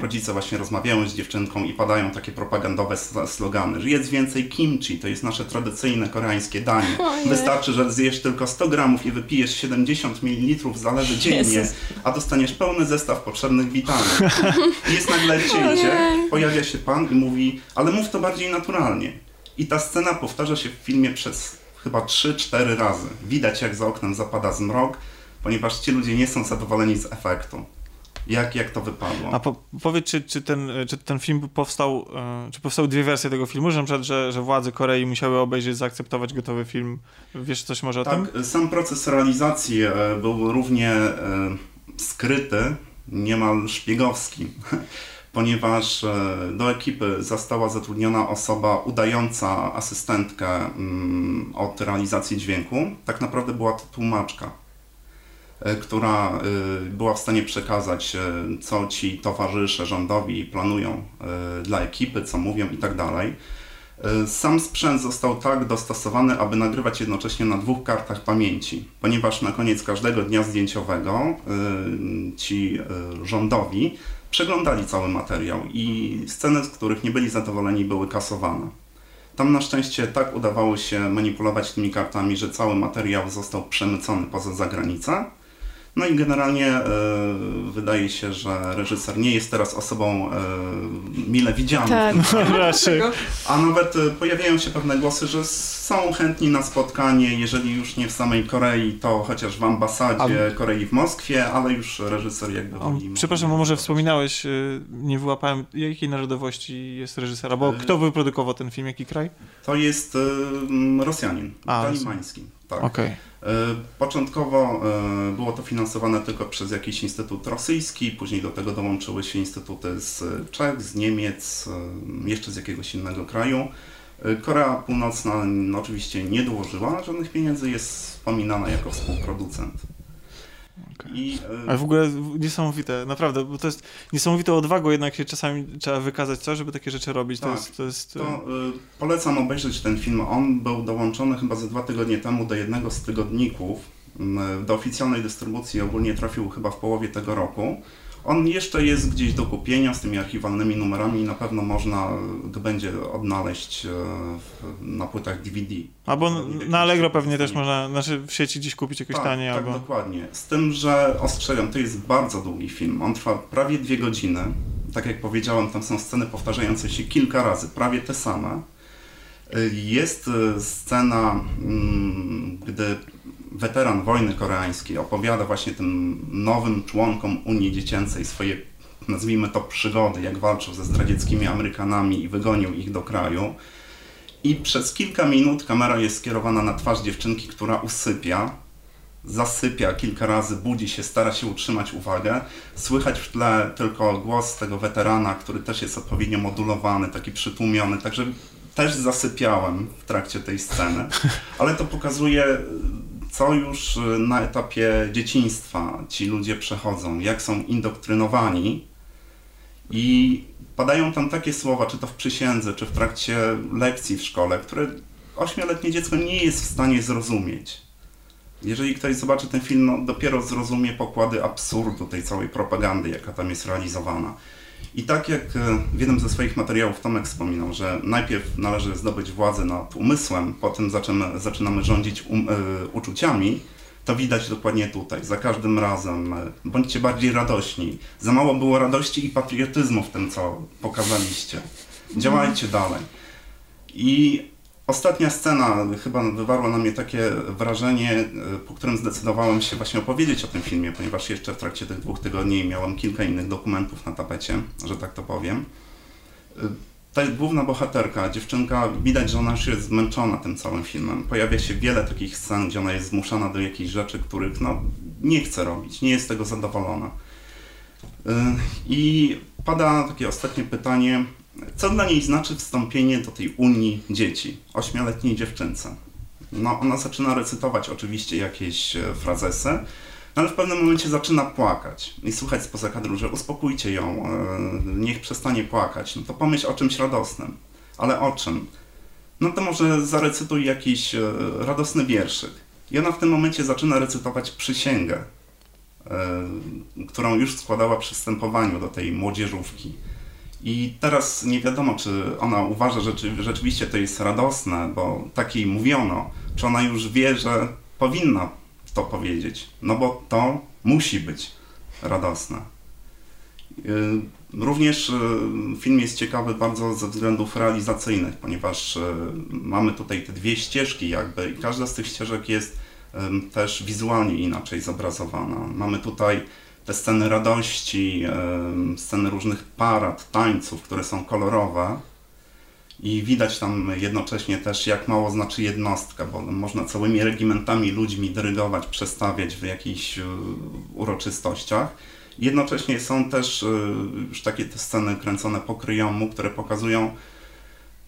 rodzice właśnie rozmawiają z dziewczynką i padają takie propagandowe slogany, że jedz więcej kimchi, to jest nasze tradycyjne koreańskie danie. Wystarczy, że zjesz tylko 100 gramów i wypijesz 70 ml zalewy dziennie, a dostaniesz pełny zestaw potrzebnych witamin. I jest nagle cięcie, pojawia się pan i mówi, ale mów to bardziej naturalnie. I ta scena powtarza się w filmie przez chyba 3-4 razy. Widać jak za oknem zapada zmrok, ponieważ ci ludzie nie są zadowoleni z efektu. Jak, jak to wypadło? A po, powiedz, czy, czy, ten, czy ten film powstał, e, czy powstały dwie wersje tego filmu, że na przykład, że, że władze Korei musiały obejrzeć, zaakceptować gotowy film? Wiesz coś może o tak, tym? Tak, sam proces realizacji e, był równie e, skryty, niemal szpiegowski, ponieważ do ekipy została zatrudniona osoba udająca asystentkę mm, od realizacji dźwięku. Tak naprawdę była to tłumaczka która e, była w stanie przekazać, e, co ci towarzysze rządowi planują dla ekipy, co mówią i tak. E, Sam sprzęt został tak dostosowany, aby nagrywać jednocześnie na dwóch kartach pamięci, ponieważ na koniec każdego dnia zdjęciowego ci rządowi przeglądali cały materiał i sceny, z których nie byli zadowoleni, były kasowane. Tam na szczęście tak udawało się manipulować tymi kartami, że cały materiał został przemycony poza zagranicę. No i generalnie e, wydaje się, że reżyser nie jest teraz osobą e, mile widzianą. Tak. tym Raczej. a nawet e, pojawiają się pewne głosy, że są chętni na spotkanie, jeżeli już nie w samej Korei, to chociaż w ambasadzie Korei w Moskwie, ale już reżyser jakby O, przepraszam, bo może wspominałeś, y, nie wyłapałem, jakiej narodowości jest reżyser, Y- kto wyprodukował ten film, jaki kraj? To jest y, Rosjanin, A, Kalimański. Tak. Okej. E, Początkowo e, było to finansowane tylko przez jakiś instytut rosyjski, później do tego dołączyły się instytuty z Czech, z Niemiec, e, jeszcze z jakiegoś innego kraju. Korea Północna no, oczywiście nie dołożyła żadnych pieniędzy, jest wspominana jako współproducent. I, e, Ale w ogóle niesamowite, naprawdę, bo to jest niesamowitą odwagą, jednak się czasami trzeba wykazać coś, żeby takie rzeczy robić. To Tak. jest, to jest To y, polecam obejrzeć ten film. On był dołączony chyba ze dwa tygodnie temu do jednego z tygodników. Mm, Do oficjalnej dystrybucji ogólnie trafił chyba w połowie tego roku. On jeszcze jest gdzieś do kupienia z tymi archiwalnymi numerami i na pewno można go będzie odnaleźć e, na płytach DVD. Albo na Allegro pewnie też można, znaczy w sieci gdzieś kupić jakoś tak, taniej, tak, albo... dokładnie. Z tym, że ostrzegam, to jest bardzo długi film. On trwa prawie dwie godziny. Tak jak powiedziałem, tam są sceny powtarzające się kilka razy, prawie te same. Y, Jest y, scena, mm, gdy weteran wojny koreańskiej opowiada właśnie tym nowym członkom Unii Dziecięcej swoje, nazwijmy to, przygody, jak walczył ze zdradzieckimi Amerykanami i wygonił ich do kraju. I przez kilka minut kamera jest skierowana na twarz dziewczynki, która usypia, zasypia kilka razy, budzi się, stara się utrzymać uwagę. Słychać w tle tylko głos tego weterana, który też jest odpowiednio modulowany, taki przytłumiony, także też zasypiałem w trakcie tej sceny, ale to pokazuje, co już na etapie dzieciństwa ci ludzie przechodzą, jak są indoktrynowani i padają tam takie słowa, czy to w przysiędze, czy w trakcie lekcji w szkole, które ośmioletnie dziecko nie jest w stanie zrozumieć. Jeżeli ktoś zobaczy ten film, no dopiero zrozumie pokłady absurdu tej całej propagandy, jaka tam jest realizowana. I tak jak e, w jednym ze swoich materiałów Tomek wspominał, że najpierw należy zdobyć władzę nad umysłem, potem zaczynamy, zaczynamy rządzić um, e, uczuciami, to widać dokładnie tutaj. Za każdym razem e, bądźcie bardziej radośni. Za mało było radości i patriotyzmu w tym, co pokazaliście. Działajcie dalej. I ostatnia scena chyba wywarła na mnie takie wrażenie, e, po którym zdecydowałem się właśnie opowiedzieć o tym filmie, ponieważ jeszcze w trakcie tych dwóch tygodni miałem kilka innych dokumentów na tapecie, że tak to powiem. E, Ta główna bohaterka, dziewczynka, widać, że ona już jest zmęczona tym całym filmem. Pojawia się wiele takich scen, gdzie ona jest zmuszana do jakichś rzeczy, których no, nie chce robić, nie jest z tego zadowolona. Y, I pada takie ostatnie pytanie, co dla niej znaczy wstąpienie do tej Unii Dzieci, ośmioletniej dziewczynce? No, ona zaczyna recytować oczywiście jakieś e, frazesy, no ale w pewnym momencie zaczyna płakać i słuchać spoza kadru, że uspokójcie ją, e, niech przestanie płakać. No to pomyśl o czymś radosnym. Ale o czym? No to może zarecytuj jakiś e, radosny wierszyk. I ona w tym momencie zaczyna recytować przysięgę, którą już składała przy wstępowaniu do tej młodzieżówki. I teraz nie wiadomo, czy ona uważa, że czy- rzeczywiście to jest radosne, bo tak jej mówiono, czy ona już wie, że powinna to powiedzieć, no bo to musi być radosne. Y, Również y, film jest ciekawy bardzo ze względów realizacyjnych, ponieważ y, mamy tutaj te dwie ścieżki jakby i każda z tych ścieżek jest też wizualnie inaczej zobrazowana. Mamy tutaj sceny radości, sceny różnych parad, tańców, które są kolorowe i widać tam jednocześnie też jak mało znaczy jednostka, bo można całymi regimentami ludźmi dyrygować, przestawiać w jakichś y, uroczystościach. Jednocześnie są też y, już takie te sceny kręcone po kryjomu, które pokazują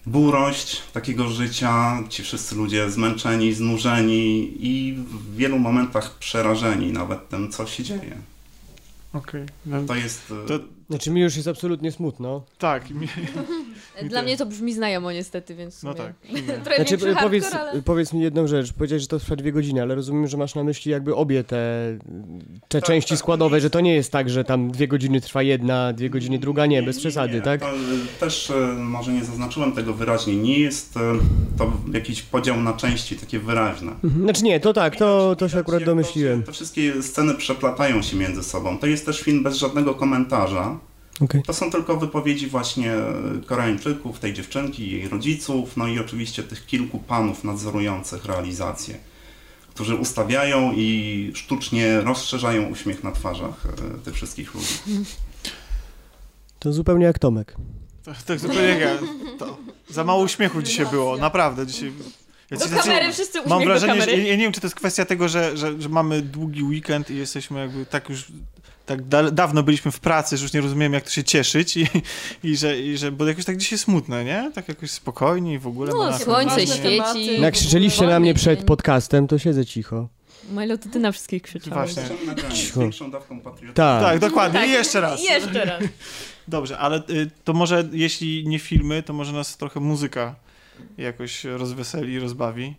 burość takiego życia, ci wszyscy ludzie zmęczeni, znużeni i w wielu momentach przerażeni nawet tym, co się dzieje. Okej. No, To jest... y, To- Znaczy mi już jest absolutnie smutno. tak, mi, Dla mnie to brzmi znajomo niestety, więc No tak. Znaczy, powiedz, hardcore, ale... powiedz mi jedną rzecz. Powiedziałeś, że to trwa dwie godziny, ale rozumiem, że masz na myśli jakby obie te, te Tak, części tak. składowe, że to nie jest tak, że tam dwie godziny trwa jedna, dwie godziny druga, nie, bez przesady, nie. tak? To, też y, może nie zaznaczyłem tego wyraźnie. Nie jest y, to jakiś podział na części takie wyraźne. Mhm. Znaczy nie, to tak, to, to się akurat domyśliłem. Te wszystkie sceny przeplatają się między sobą. To jest też film bez żadnego komentarza. Okej. To są tylko wypowiedzi właśnie Koreańczyków, tej dziewczynki, jej rodziców, no i oczywiście tych kilku panów nadzorujących realizację, którzy ustawiają i sztucznie rozszerzają uśmiech na twarzach e, tych wszystkich ludzi. To zupełnie jak Tomek. Tak, tak zupełnie jak ja. To za mało uśmiechu dzisiaj było, naprawdę. Dzisiaj... Ja Do znaczy, kamery, wszyscy uśmiech Mam do wrażenie, że ja, ja nie wiem, czy to jest kwestia tego, że, że, że mamy długi weekend i jesteśmy jakby tak już tak da, dawno byliśmy w pracy, że już nie rozumiemy, jak to się cieszyć i, i, że, i że, bo jakoś tak dzisiaj smutne, nie? Tak jakoś spokojnie i w ogóle. No, słońce Ważne tematy. świeci. Jak krzyczeliście na mnie przed podcastem, to siedzę cicho. Milo, to ty na wszystkich krzyczałeś. Właśnie. Cicho. większą dawką patriotyzmu. Tak. Tak, dokładnie. Tak. I jeszcze raz. I jeszcze raz. Dobrze, ale y, to może jeśli nie filmy, to może nas trochę muzyka jakoś rozweseli, rozbawi.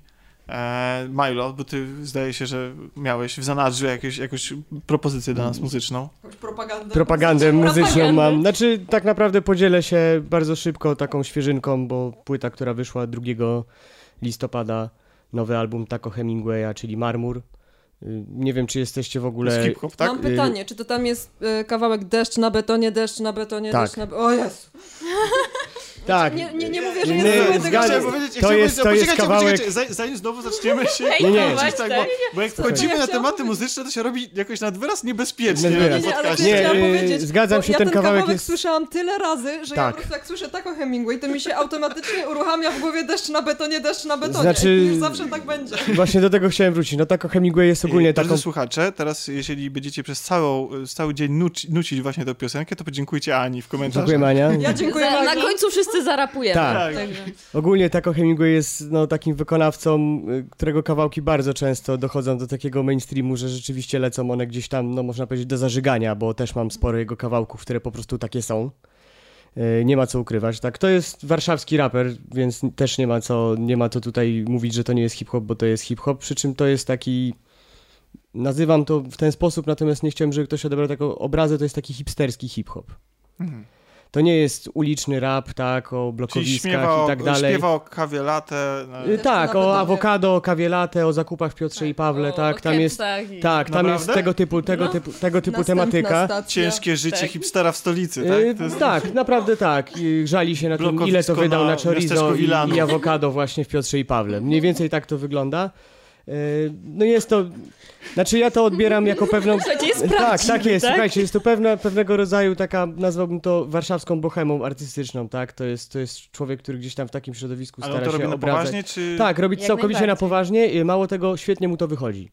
E, Milo, bo ty zdaje się, że miałeś w zanadrzu jakieś, jakąś propozycję dla nas muzyczną. Jakąś propagandę. Propagandę muzyczną Propagandę. mam. Znaczy, tak naprawdę podzielę się bardzo szybko taką świeżynką, bo płyta, która wyszła 2 listopada, nowy album Taco Hemingwaya, czyli Marmur. Y, Nie wiem, czy jesteście w ogóle... jest hip-hop, tak? Mam pytanie, czy to tam jest kawałek deszcz na betonie, deszcz na betonie, Tak. deszcz na betonie. O Jezu. Tak. Nie, nie, nie mówię, że nie, Nie, zrobię tego. zgadzam że- Chciałem powiedzieć, To chciałem jest- powiedzieć, to jest kawałek- zanim- znowu zaczniemy się... Nie, nie. tak, bo, bo jak wchodzimy Ja na tematy muzyczne, to się robi jakoś nad wyraz niebezpiecznie. Wyraz. tym Nie, ale Nie, chciałam powiedzieć, zgadzam się, ja ten kawałek kawałek jest- słyszałam tyle razy, że ja Tak. po prostu jak słyszę taką Hemingway, to mi się automatycznie uruchamia w głowie deszcz na betonie, deszcz na betonie. Znaczy- I już zawsze tak będzie. Właśnie do tego chciałem wrócić. No Taco Hemingway jest ogólnie Drodzy taką... słuchacze, teraz jeżeli będziecie przez całą, cały dzień nuci, nucić właśnie tę piosenkę, to podziękujcie Ani w komentarzach. Dziękuję, Mania. Ja dziękuję Za, na końcu wszyscy zarapujemy. Tak. Także. Ogólnie Taco Hemingway jest no, takim wykonawcą, y, którego kawałki bardzo często dochodzą do takiego mainstreamu, że rzeczywiście lecą one gdzieś tam, no można powiedzieć, do zażygania, bo też mam sporo jego kawałków, które po prostu takie są. Y, Nie ma co ukrywać, tak. To jest warszawski raper, więc też nie ma co, nie ma to tutaj mówić, że to nie jest hip-hop, bo to jest hip-hop, przy czym to jest taki... Nazywam to w ten sposób, natomiast nie chciałem, żeby ktoś odebrał taką obrazę, to jest taki hipsterski hip-hop. Mhm. To nie jest uliczny rap, tak, o blokowiskach śpiewa o, i tak dalej. śpiewa o kawie latte. no, Y, Tak, o awokado, kawie latte, o zakupach w Piotrze i Pawle, O- tak, o tam jest, i- tak, tam jest Naprawdę? tego typu, tego No. typu, tego typu Następna tematyka. stacja. Ciężkie życie Tak. hipstera w stolicy, Y, tak? To jest- Tak, naprawdę tak. I Żali się na tym, ile to wydał na na chorizo i, i awokado właśnie w Piotrze i Pawle. Mniej więcej tak to wygląda. Y, No jest to, znaczy ja to odbieram jako pewną... Jest Tak, tak jest. tak? Słuchajcie, jest to pewna, pewnego rodzaju taka, nazwałbym to warszawską bohemą artystyczną, tak? To jest, to jest człowiek, który gdzieś tam w takim środowisku Ale on stara to się robi na poważnie, czy... Tak, robi Jak całkowicie na poważnie. Mało tego, świetnie mu to wychodzi.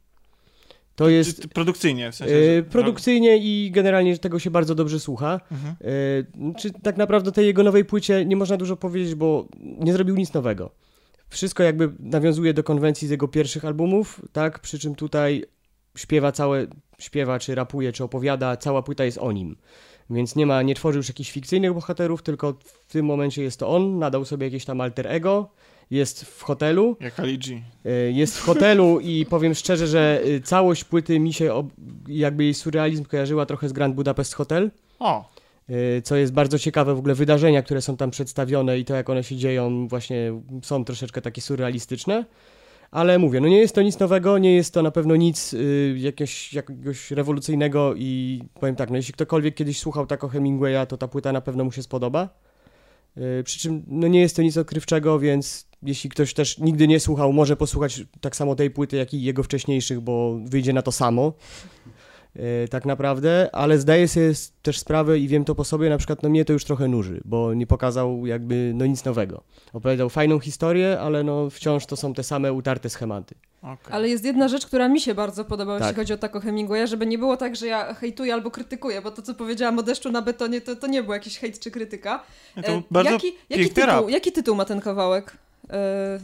To jest produkcyjnie, w sensie, e, że- produkcyjnie i generalnie tego się bardzo dobrze słucha. Mhm. E, czy tak naprawdę tej jego nowej płycie nie można dużo powiedzieć, bo nie zrobił nic nowego. Wszystko jakby nawiązuje do konwencji z jego pierwszych albumów, tak? Przy czym tutaj śpiewa całe, śpiewa, czy rapuje, czy opowiada, cała płyta jest o nim. Więc nie ma, nie tworzy już jakichś fikcyjnych bohaterów, tylko w tym momencie jest to on, nadał sobie jakieś tam alter ego, jest w hotelu, Jak Ali G. E, Jest w hotelu i powiem szczerze, że y, całość płyty mi się, jakby jej surrealizm kojarzyła trochę z Grand Budapest Hotel, O, co jest bardzo ciekawe, w ogóle wydarzenia, które są tam przedstawione i to, jak one się dzieją, właśnie są troszeczkę takie surrealistyczne. Ale mówię, no nie jest to nic nowego, nie jest to na pewno nic y, jakiegoś, jakiegoś rewolucyjnego i powiem tak, no jeśli ktokolwiek kiedyś słuchał tak o Hemingwaya, to ta płyta na pewno mu się spodoba. Y, przy czym no nie jest to nic odkrywczego, więc jeśli ktoś też nigdy nie słuchał, może posłuchać tak samo tej płyty, jak i jego wcześniejszych, bo wyjdzie na to samo. Y, Tak naprawdę, ale zdaję sobie też sprawę i wiem to po sobie, na przykład no mnie to już trochę nuży, bo nie pokazał jakby no nic nowego. Opowiadał fajną historię, ale no wciąż to są te same utarte schematy. okej. Ale jest jedna rzecz, która mi się bardzo podoba, Tak. jeśli chodzi o Taco Hemingwaya, żeby nie było tak, że ja hejtuję albo krytykuję, bo to, co powiedziałam o deszczu na betonie, to, to nie był jakiś hejt czy krytyka. To E, bardzo jaki, jaki, tytuł, jaki tytuł ma ten kawałek? E,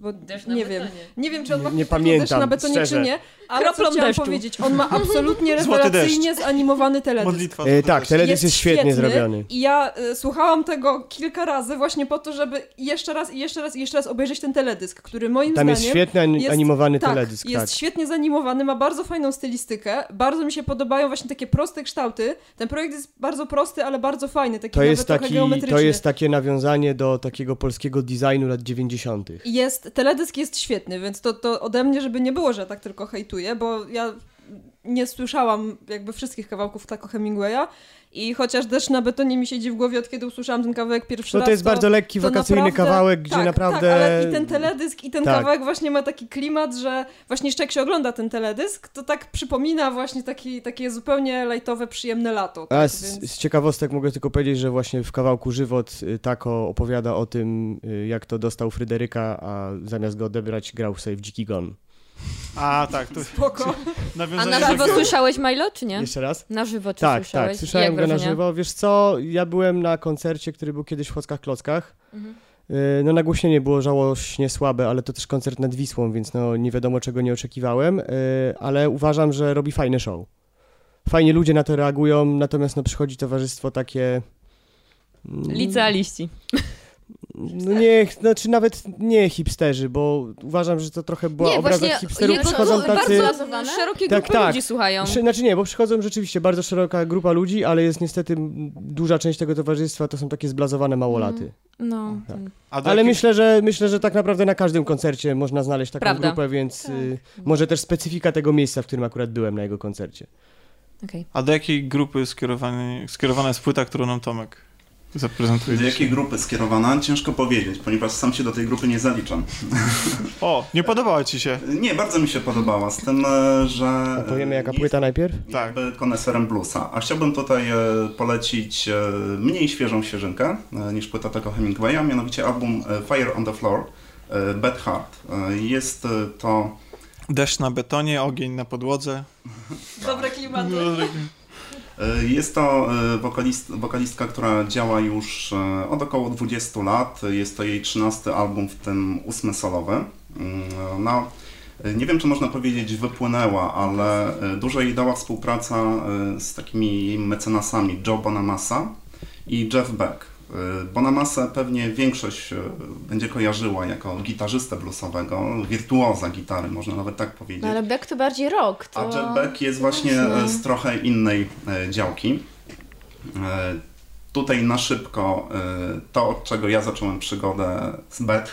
bo Deszcz nie wiem. betonie. Nie wiem, czy on Nie- ma nie deszcz pamiętam, na betonie, szczerze. czy nie, ale Kroplą co chciałam deszczu. powiedzieć, on ma absolutnie rewelacyjnie zanimowany teledysk. Modlitwa. E, tak, teledysk jest świetnie świetny zrobiony. I ja y, słuchałam tego kilka razy właśnie po to, żeby jeszcze raz i jeszcze raz i jeszcze raz obejrzeć ten teledysk, który moim Tam jest zdaniem ani- jest- animowany tak, teledysk, jest tak. świetnie zanimowany, ma bardzo fajną stylistykę, bardzo mi się podobają właśnie takie proste kształty. Ten projekt jest bardzo prosty, ale bardzo fajny, taki To nawet jest, trochę taki, geometryczny. to jest takie nawiązanie do takiego polskiego designu lat 90. Jest, teledysk jest świetny, więc to, to ode mnie, żeby nie było, że tak tylko hejtuję, bo ja nie słyszałam jakby wszystkich kawałków Taco Hemingwaya i chociaż deszcz na betonie mi siedzi w głowie od kiedy usłyszałam ten kawałek pierwszy No raz, to jest bardzo lekki, wakacyjny naprawdę- kawałek, gdzie tak, naprawdę... Tak, ale i ten teledysk, i ten Tak. kawałek właśnie ma taki klimat, że właśnie jeszcze jak się ogląda ten teledysk, to tak przypomina właśnie taki, takie zupełnie lajtowe, przyjemne lato. A Tak, z, więc... z ciekawostek mogę tylko powiedzieć, że właśnie w kawałku Żywot y, Tako opowiada o tym, y, jak to dostał Fryderyka, a zamiast go odebrać grał sobie w Dziki Gon. A, tak, to Spoko. A na żywo słyszałeś Milo, czy nie? Jeszcze raz? Na żywo czy Tak, słyszałeś? tak, słyszałem go na żywo. Wiesz co, ja byłem na koncercie, który był kiedyś w Chockach Klockach. Mhm. Y, No nagłośnienie było żałośnie słabe, ale to też koncert nad Wisłą, więc no nie wiadomo czego nie oczekiwałem, y, ale uważam, że robi fajne show. Fajnie ludzie na to reagują, natomiast no przychodzi towarzystwo takie... mm, Licealiści. No nie, znaczy nawet nie hipsterzy, bo uważam, że to trochę była nie, obraza właśnie hipsterów. jego- Przychodzą tacy... bardzo szerokie Tak, grupy tak. ludzi słuchają. Znaczy nie, bo przychodzą rzeczywiście bardzo szeroka grupa ludzi, ale jest niestety duża część tego towarzystwa to są takie zblazowane małolaty. No, Tak. Ale jakiej- myślę, że myślę, że tak naprawdę na każdym koncercie można znaleźć taką Prawda. grupę, więc y, może też specyfika tego miejsca, w którym akurat byłem na jego koncercie. okej. A do jakiej grupy skierowany, skierowana jest płyta, którą nam Tomek zaprezentuje? Do jakiej grupy skierowana? Ciężko powiedzieć, ponieważ sam się do tej grupy nie zaliczam. O, nie podobała ci się? Nie, bardzo mi się podobała, z tym, e, że... A powiemy jaka płyta najpierw? Tak. koneserem bluesa. A chciałbym tutaj e, polecić e, mniej świeżą świeżynkę niż płyta tego Hemingwaya, mianowicie album Fire on the Floor, Bad Heart. Jest to Deszcz na betonie, ogień na podłodze. Dobre klimaty. E, Jest to e, wokalist, wokalistka, która działa już e, od około 20 lat. Jest to jej 13 album, w tym ósmy solowy. No, e, nie wiem, czy można powiedzieć wypłynęła, ale e, dużo jej dała współpraca e, z takimi mecenasami Joe Bonamassa i Jeff Beck. E, Bonamassa pewnie większość e, będzie kojarzyła jako gitarzystę bluesowego, wirtuoza gitary, można nawet tak powiedzieć. No ale Beck to bardziej rock. To... A Jeff Beck jest właśnie e, z trochę innej działki. Tutaj na szybko to, od czego ja zacząłem przygodę z Beck,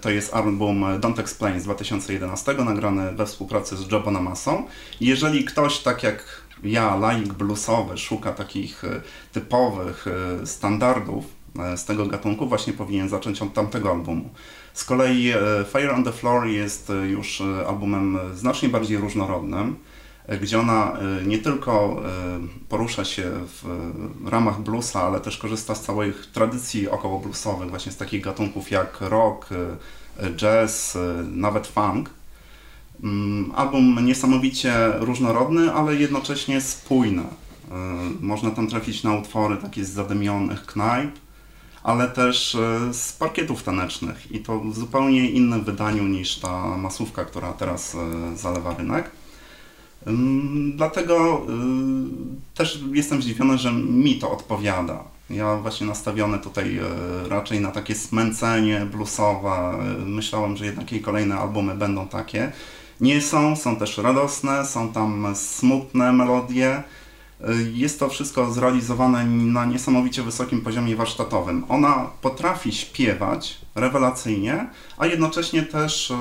to jest album Don't Explain z 2011, nagrany we współpracy z Joe Bonamassą. Jeżeli ktoś, tak jak ja, laik bluesowy, szuka takich e, typowych e, standardów e, z tego gatunku, właśnie powinien zacząć od tamtego albumu. Z kolei Fire on the Floor jest już albumem znacznie bardziej różnorodnym, gdzie ona nie tylko porusza się w ramach bluesa, ale też korzysta z całych tradycji około bluesowych, właśnie z takich gatunków jak rock, jazz, nawet funk. Mm, Album niesamowicie różnorodny, ale jednocześnie spójny. E, Można tam trafić na utwory takie z zadymionych knajp, ale też e, z parkietów tanecznych i to w zupełnie innym wydaniu niż ta masówka, która teraz e, zalewa rynek. Dlatego też jestem zdziwiony, że mi to odpowiada. Ja właśnie nastawiony tutaj raczej na takie smęcenie bluesowe. Myślałem, że jednak jej kolejne albumy będą takie. Nie są, są też radosne, są tam smutne melodie. Y, Jest to wszystko zrealizowane na niesamowicie wysokim poziomie warsztatowym. Ona potrafi śpiewać rewelacyjnie, a jednocześnie też y,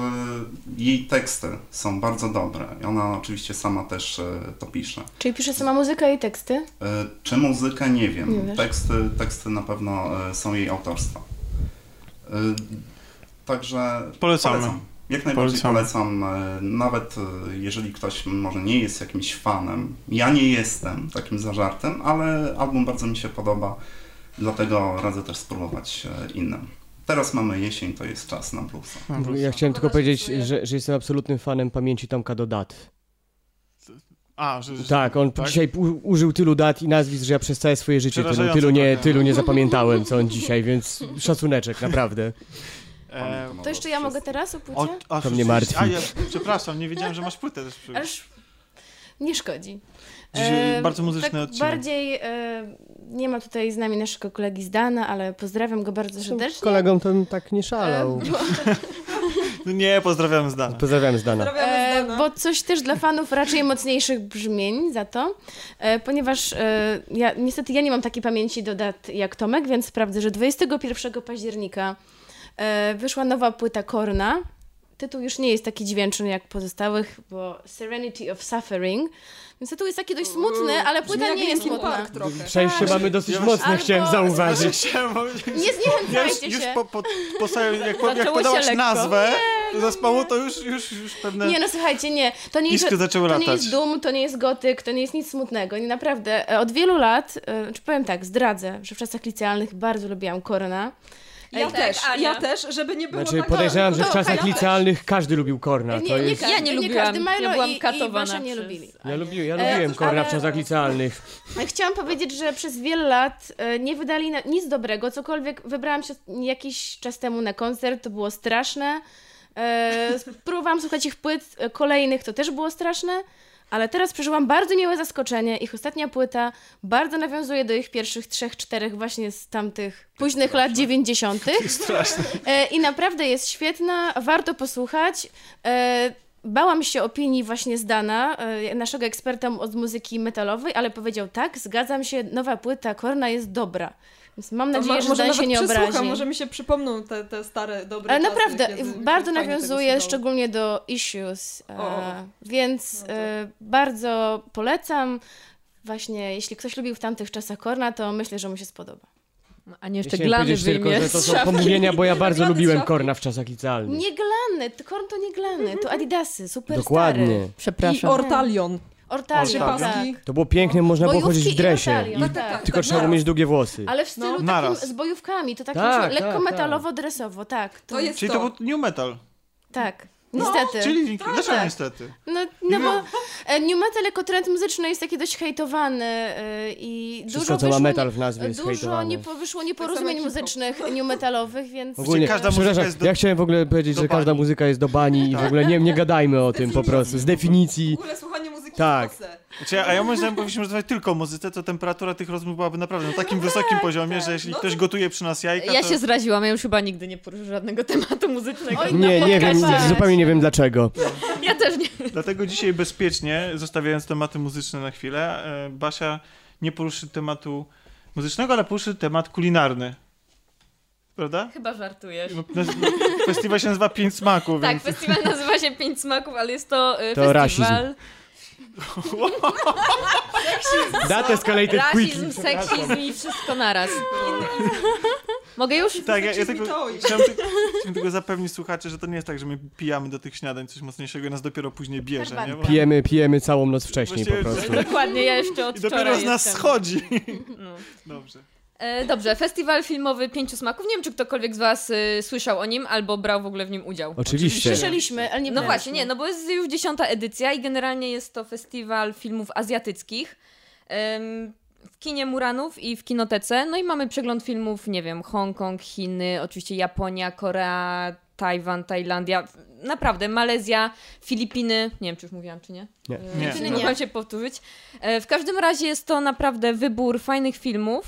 jej teksty są bardzo dobre. I ona oczywiście sama też y, to pisze. Czyli pisze sama muzykę i teksty? Czy muzykę? Nie wiem. Nie teksty, teksty na pewno są jej autorstwa. Także Polecamy. polecam. Jak najbardziej Polecamy. polecam, e, nawet e, jeżeli ktoś może nie jest jakimś fanem. Ja nie jestem takim zażartem, ale album bardzo mi się podoba, dlatego radzę też spróbować e, innym. Teraz mamy jesień, to jest czas na bluesa. Ja chciałem tylko powiedzieć, że, że jestem absolutnym fanem pamięci Tomka do dat. A, że, że Tak, on tak? dzisiaj użył tylu dat i nazwisk, że ja przez całe swoje życie tylu, tylu, nie, tylu nie zapamiętałem, co on dzisiaj, więc szacuneczek, naprawdę. Pamiętam o To jeszcze ja mogę teraz o O, płycie? a, To mnie martwi. A ja, przepraszam, nie wiedziałem, że masz płytę też. przy- Ależ nie szkodzi. Dzisiaj E, bardzo muzyczny tak odcinek. Bardziej e, nie ma tutaj z nami naszego kolegi Zdana, ale pozdrawiam go bardzo Z serdecznie. kolegą bym tak nie szalał. E, bo, No nie, pozdrawiam z Dana. Pozdrawiam z Dana. Pozdrawiamy e, Zdana. bo coś też dla fanów raczej mocniejszych brzmień za to, e, ponieważ e, ja, niestety ja nie mam takiej pamięci do dat jak Tomek, więc sprawdzę, że 21 października e, wyszła nowa płyta Korna. Tytuł już nie jest taki dźwięczny jak pozostałych, bo Serenity of Suffering. Więc tytuł jest taki dość smutny, ale Brzmi płyta jak nie jest smutna. Park trochę. Przejście Tak. mamy dosyć Ja mocne, albo- chciałem zauważyć. Chciałem Nie już, zniechęcajcie już się. po, po, po sobie, jak, po, jak Zaczęło się podałaś nazwę zespołu, to już, już, już pewne Nie no słuchajcie, nie. To nie, jest, to nie jest Doom, to nie jest gotyk, to nie jest nic smutnego. Nie naprawdę. E, Od wielu lat, e, czy powiem tak, zdradzę, że w czasach licealnych bardzo lubiłam Korna. Ja tak, też, Ania. ja też, żeby nie było Znaczy tak... podejrzewam, że w No, czasach licealnych każdy lubił Korna. nie, To nie, jest... każdy, Ja nie nie lubiłam, każdy Milo ja byłam i, i katowana Basia nie przez- lubili. Ja, lubiłem, ja E, lubiłem Korna w ale- czasach licealnych. Ale Chciałam powiedzieć, że przez wiele lat e, nie wydali na, nic dobrego, cokolwiek wybrałam się jakiś czas temu na koncert, to było straszne. E, próbowałam słuchać ich płyt e, kolejnych, to też było straszne. Ale teraz przeżyłam bardzo miłe zaskoczenie. Ich ostatnia płyta bardzo nawiązuje do ich pierwszych trzech, czterech właśnie z tamtych późnych lat 90. straszne. E, I naprawdę jest świetna, warto posłuchać. Bałam się opinii właśnie Zdana, e, naszego eksperta od muzyki metalowej, ale powiedział tak, zgadzam się, nowa płyta Korna jest dobra. Więc mam nadzieję, mo- że Zdan się nie obrazi. Może mi się przypomną te, te stare, dobre Ale czasy, naprawdę, bardzo nawiązuje szczególnie do Issues, e, O, o. więc No e, bardzo polecam. Właśnie, jeśli ktoś lubił w tamtych czasach Korna, to myślę, że mu się spodoba. A nie jeszcze Chciałem glany powiedzieć tylko, że to są szafki. pomówienia, bo ja bardzo Glany lubiłem szafki. Korna w czasach licealnych. Nie glany, to Korn to nie glany, to Adidasy, super Dokładnie. I Przepraszam. Ortalion. Ortalion, Ortalion. tak. To było pięknie, można było Bojówki chodzić w i dresie. Ortalion, I tak, tak. tylko tak trzeba było naraz. mieć długie włosy. Ale w stylu takim Naraz. z bojówkami, to tak, Tak, lekko tak, metalowo-dresowo, tak. To, To jest Czyli to był new metal. Tak, niestety. Czyli Linkin- Dlaczego tak. niestety? No, no bo e, new metal jako trend muzyczny jest taki dość hejtowany e, i Wszystko, dużo co ma wyszło metal nie- w nazwie jest Dużo hejtowane. nie po, wyszło Tak nieporozumień hip-hop. muzycznych new metalowych, więc... Ogólnie, każda muzyka przepraszam, jest do- ja chciałem w ogóle powiedzieć, że każda muzyka jest do bani i w ogóle nie, nie gadajmy o tym po prostu, z definicji. W ogóle słuchanie muzyki Tak. Znaczy, a ja moim zdaniem powinniśmy rozmawiać tylko o muzyce, to temperatura tych rozmów byłaby naprawdę na takim wysokim poziomie, że jeśli No ktoś gotuje przy nas jajka, Ja to... się zraziłam, ja już chyba nigdy nie poruszę żadnego tematu muzycznego. Oj, Nie, no, nie wiem, pokazać. zupełnie nie wiem dlaczego. Ja też nie. Dlatego dzisiaj bezpiecznie, zostawiając tematy muzyczne na chwilę, e, Basia nie poruszy tematu muzycznego, ale poruszy temat kulinarny. Prawda? Chyba żartujesz. No, no, festiwal się nazywa Pięć Smaków, Tak, więc... festiwal nazywa się Pięć Smaków, ale jest to, y, To festiwal... That escalated Rasizm, quickly. seksizm i wszystko naraz. Mogę już? Tak, ja, ja Seksizm tylko, chciałem, ty- chciałem tylko zapewnić słuchaczy, że to nie jest tak, że my pijamy do tych śniadań coś mocniejszego i nas dopiero później bierze, nie? Bo... Pijemy, pijemy całą noc wcześniej po prostu. Dokładnie, ja jeszcze od I dopiero z nas jestem. schodzi. No. Dobrze. E, dobrze, festiwal filmowy Pięciu Smaków. Nie wiem, czy ktokolwiek z was y, słyszał o nim albo brał w ogóle w nim udział. Oczywiście. Słyszeliśmy, ale nie No właśnie, nie, no bo jest już dziesiąta edycja i generalnie jest to festiwal filmów azjatyckich. Em, w kinie Muranów i w kinotece. No i mamy przegląd filmów, nie wiem, Hongkong, Chiny, oczywiście Japonia, Korea, Tajwan, Tajlandia. Naprawdę, Malezja, Filipiny. Nie wiem, czy już mówiłam, czy nie? Nie. E, Nie. Filipiny nie. Mogłam się powtórzyć. E, W każdym razie jest to naprawdę wybór fajnych filmów.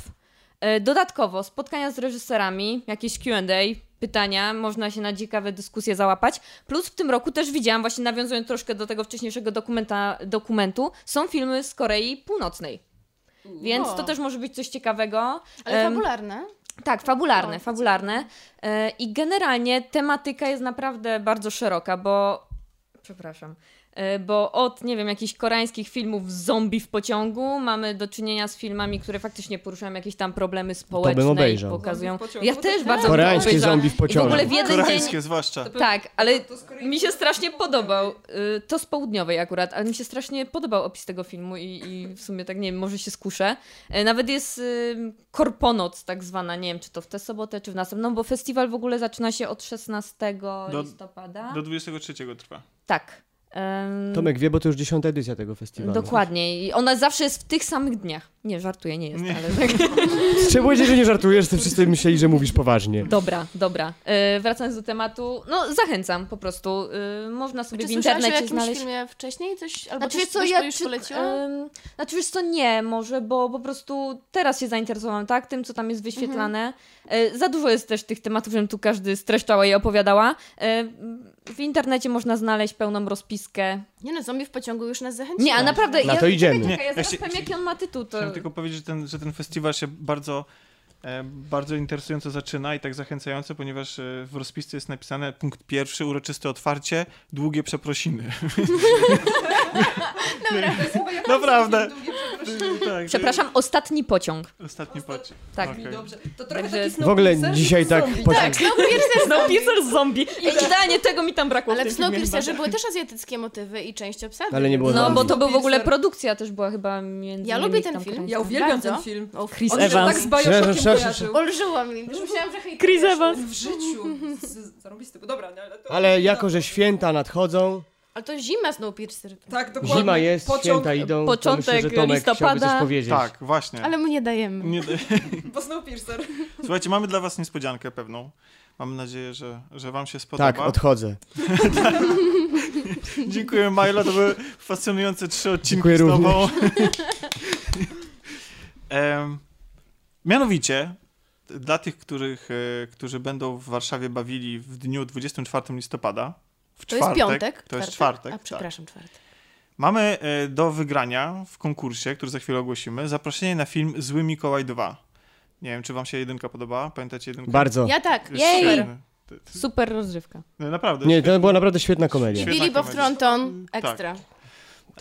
E, Dodatkowo spotkania z reżyserami, jakieś Q&A, pytania, można się na ciekawe dyskusje załapać. Plus w tym roku też widziałam, właśnie nawiązując troszkę do tego wcześniejszego dokumenta, dokumentu, są filmy z Korei Północnej. Więc O. to też może być coś ciekawego. Ale fabularne. tak, fabularne, O, to fabularne. E, I generalnie tematyka jest naprawdę bardzo szeroka, bo. Przepraszam. E, Bo od, nie wiem, jakichś koreańskich filmów z zombie w pociągu mamy do czynienia z filmami, które faktycznie poruszają jakieś tam problemy społeczne i obejrzał. pokazują. Zombie w pociągu, Ja to też bardzo bym to Koreańskie zombie w I w pociągu. ogóle w jeden Koreańskie dzień. zwłaszcza. Tak, ale To mi się to strasznie nie podobał. y, To z południowej akurat, ale mi się strasznie podobał opis tego filmu i, i w sumie tak nie wiem, może się skuszę. E, Nawet jest y, Korponoc tak zwana, nie wiem czy to w tę sobotę czy w następną, no bo festiwal w ogóle zaczyna się od 16 listopada. Do 23 trwa. Tak. Tomek wie, bo to już dziesiąta edycja tego festiwalu. Dokładnie. I ona zawsze jest w tych samych dniach. Nie, żartuję, nie jest, Nie. ale tak. Trzeba powiedzieć, że nie żartujesz, to wszyscy myśleli, że mówisz poważnie. Dobra, dobra. E, wracając do tematu, no zachęcam po prostu. E, można sobie Czy w słyszałaś o internecie jakimś znaleźć. filmie wcześniej? Coś, albo Znaczy, coś, co, coś ja już czy, poleciła? em, znaczy, wiesz co, nie, może, bo po prostu teraz się zainteresowałam, tak, tym, co tam jest wyświetlane. E, za dużo jest też tych tematów, żebym tu każdy streszczała i opowiadała. W internecie można znaleźć pełną rozpiskę. Nie no, zombie w pociągu już nas zachęciło. Nie, a naprawdę... Na ja, to idziemy. Czekaj, Nie, czekaj, ja ja zaraz się- powiem, jaki on ma tytuł. To... Chciałem tylko powiedzieć, że ten, że ten festiwal się bardzo, e, bardzo interesująco zaczyna i tak zachęcająco, ponieważ e, w rozpisce jest napisane punkt pierwszy, uroczyste otwarcie, długie przeprosiny. Naprawdę. tak, Przepraszam, ostatni pociąg. Ostatni pociąg. Tak. Okej. Dobrze. To trochę Także- taki W ogóle dzisiaj tak zombie. pociąg- Tak, Snowpiercer z zombie. Ej, idealnie tego mi tam brakło Ale w. Snowpiercerze były też azjatyckie motywy i część obsady. Ale nie było No, zombie. bo to był w ogóle produkcja też była chyba między Ja lubię ten film. Ja uwielbiam ten film. O, Chris On się Evans. tak z Bioshockiem kojarzył. Olżyło mi. Już myślałam, że hejtujesz. Chris Evans. W życiu. Dobra, nie, ale to... Ale jako, że święta nadchodzą, Ale to zima Snowpiercer. Tak, dokładnie. zima jest, Pociąg, święta idą, początek to myślę, że Tomek listopada. chciałby coś powiedzieć. Tak, właśnie. Ale mu nie dajemy. Nie, bo Snowpiercer. słuchajcie, mamy dla was niespodziankę pewną. Mam nadzieję, że, że wam się spodoba. Tak, odchodzę. Dziękuję Milo, to były fascynujące trzy odcinki Dziękuję z tobą. Em, mianowicie, dla tych, których, e, którzy będą w Warszawie bawili w dniu 24 listopada, w To jest czwartek, piątek? To jest czwartek. A, tak. przepraszam, czwartek. Mamy e, do wygrania w konkursie, który za chwilę ogłosimy, zaproszenie na film Zły Mikołaj 2. Nie wiem, czy wam się jedynka podobała? Pamiętacie jedynkę? Bardzo. Ja tak. Jest Jej! To- to- Super rozrywka. no, Naprawdę. Nie, to była naprawdę świetna komedia. Świetna Billy Bob. Thornton, Tak.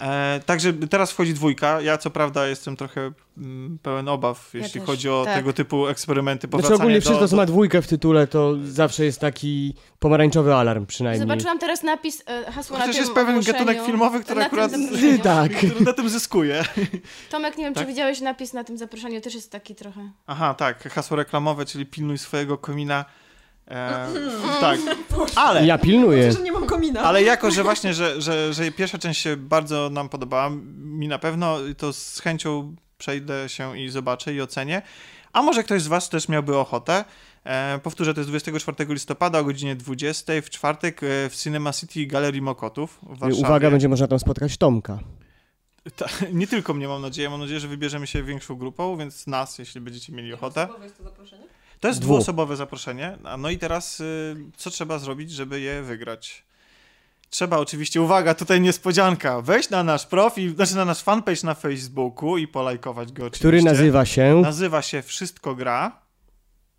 E, także teraz wchodzi dwójka. Ja co prawda jestem trochę mm, pełen obaw, Ja jeśli też, chodzi o tak. tego typu eksperymenty. Znaczy ogólnie do, wszystko, co ma dwójkę w tytule, to zawsze jest taki pomarańczowy alarm przynajmniej. Zobaczyłam teraz napis, e, hasło na Chociaż tym jest pewien ogłoszeniu. gatunek filmowy, który Na tym akurat zaproszeniu. Tak. który na tym zyskuje. Tomek, nie wiem, Tak? czy widziałeś napis na tym zaproszeniu, też jest taki trochę... Aha, tak, hasło reklamowe, czyli pilnuj swojego komina. E, tak, ale, Ja pilnuję. że nie mam komina. ale jako, że właśnie, że, że, że pierwsza część się bardzo nam podobała, mi na pewno, to z chęcią przejdę się i zobaczę i ocenię. A może ktoś z was też miałby ochotę. E, powtórzę, to jest 24 listopada o godzinie 20 w czwartek e, w Cinema City Galerii Mokotów w Warszawie. Uwaga, będzie można tam spotkać Tomka. Ta, nie tylko mnie mam nadzieję, mam nadzieję, że wybierzemy się większą grupą, więc nas, jeśli będziecie mieli ochotę. Osobowe jest to zaproszenie? To jest Dwóch. dwuosobowe zaproszenie. A No i teraz y, co trzeba zrobić, żeby je wygrać? Trzeba oczywiście, uwaga, tutaj niespodzianka, wejść na nasz profil, znaczy na nasz fanpage na Facebooku i polajkować go oczywiście. Który nazywa się... Nazywa się Wszystko Gra.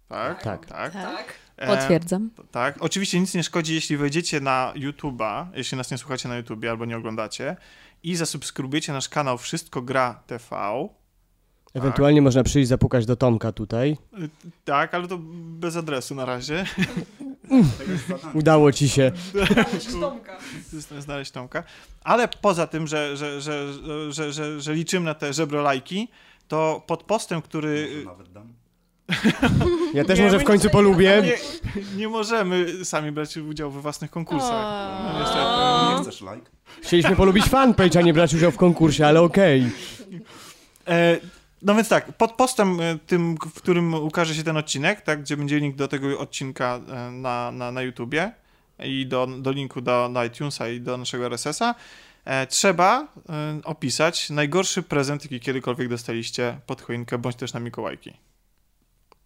Tak, Tak. tak. Tak. E, Potwierdzam. tak. Oczywiście nic nie szkodzi, jeśli wejdziecie na YouTube'a, jeśli nas nie słuchacie na YouTubie albo nie oglądacie i zasubskrybujecie nasz kanał Wszystko Gra TV. Ewentualnie można przyjść zapukać do Tomka tutaj. Tak, ale to bez adresu na razie. Udało ci się. Znaleźć Tomka. znaleźć Tomka. Ale poza tym, że, że, że, że, że, że liczymy na te żebrolajki, to pod postem, który... Może nawet dam. Ja też Nie, może w końcu nie- polubię. Nie, nie możemy sami brać udziału we własnych konkursach. No, niestety. Nie chcesz like? Chcieliśmy polubić fanpage, a nie brać udziału w konkursie, ale okej. E, no więc tak, pod postem e, tym, w którym ukaże się ten odcinek, tak, gdzie będzie link do tego odcinka e, na, na, na YouTubie i do, do linku do, do iTunesa i do naszego RSS-a, e, trzeba e, opisać najgorszy prezent, jaki kiedykolwiek dostaliście pod choinkę, bądź też na Mikołajki.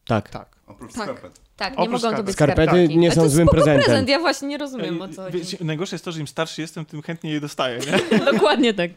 Tak. Tak. Oprócz Tak. skarpet. Tak, nie Oprócz mogą to być Skarpety skarpetki. nie są to złym prezentem. prezent, ja właśnie nie rozumiem o co chodzi. Wiecie, najgorsze jest to, że im starszy jestem, tym chętniej je dostaję, nie? Dokładnie tak.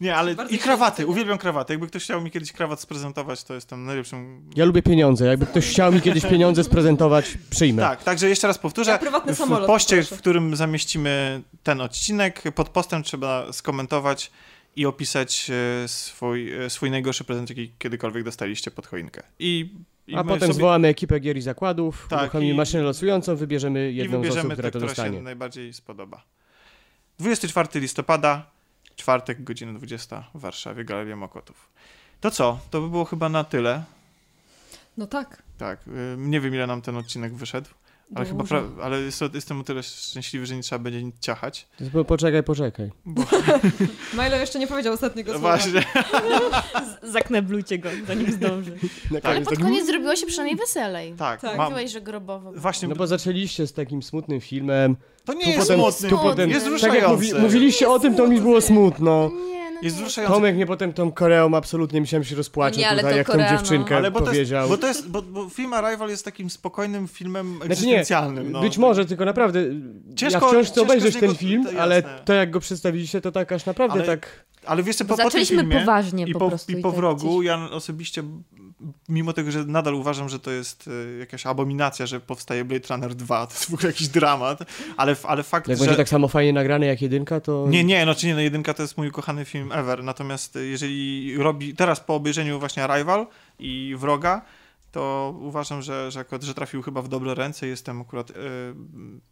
Nie, ale i krawaty, uwielbiam krawaty. Jakby ktoś chciał mi kiedyś krawat sprezentować, to jestem najlepszym... Ja lubię pieniądze. Jakby ktoś chciał mi kiedyś pieniądze sprezentować, przyjmę. Tak, także jeszcze raz powtórzę. Ja prywatny w samolot poście, poproszę. w którym zamieścimy ten odcinek, pod postem trzeba skomentować i opisać e, swój, e, swój najgorszy prezent, jaki kiedykolwiek dostaliście pod choinkę. I, i A potem sobie, zwołamy ekipę gier i zakładów, Tak, uruchomimy i- maszynę losującą, wybierzemy i jedną z osób, wybierzemy która tę, to która się najbardziej spodoba. 24 listopada, czwartek, godzina 20 w Warszawie, Galeria Mokotów. To co? To by było chyba na tyle. No tak. Tak, y, nie wiem ile nam ten odcinek wyszedł, Ale chyba, pra- ale jest, jestem o tyle szczęśliwy, że nie trzeba będzie nic ciachać. Po- Poczekaj, poczekaj. Milo jeszcze nie powiedział ostatniego No słowa. właśnie. Zakneblujcie go, zanim zdąży. Tak. Ale koniec pod tak- koniec zrobiło się przynajmniej weselej. Tak, Tak. mam, Mówiłeś, że grobowo. właśnie, No bo zaczęliście z takim smutnym filmem. to nie tu jest potem- smutny, tu potem- jest Tak jak mówi, mówiliście o tym, to mi było smutno. Nie, Jest nie. wzruszający. Tomek mnie potem tą Koreą absolutnie myślałem, że się rozpłacze Nie, ale tutaj, jak Korea, tą no. dziewczynkę Ale bo to, jest, powiedział. bo to jest, bo, bo film Arrival jest takim spokojnym filmem Znaczy nie, egzystencjalnym. no. być może, tylko naprawdę Ciężko- ja wciąż chcę obejrzeć niego- ten film, to ale to jak go przedstawiliście, to tak aż naprawdę Ale- tak... Ale wiesz co, po, po tym filmie poważnie i po, po, prostu. i po tak wrogu, gdzieś- ja osobiście, mimo tego, że nadal uważam, że to jest e, jakaś abominacja, że powstaje Blade Runner 2, to jest w ogóle jakiś dramat, ale, ale fakt, Jak że... będzie tak samo fajnie nagrane jak jedynka, to... Nie, nie, no czy nie, no jedynka to jest mój ukochany film ever, natomiast e, jeżeli robi, teraz po obejrzeniu właśnie Arrival i Wroga, to uważam, że, że, akurat, że trafił chyba w dobre ręce, jestem akurat, e,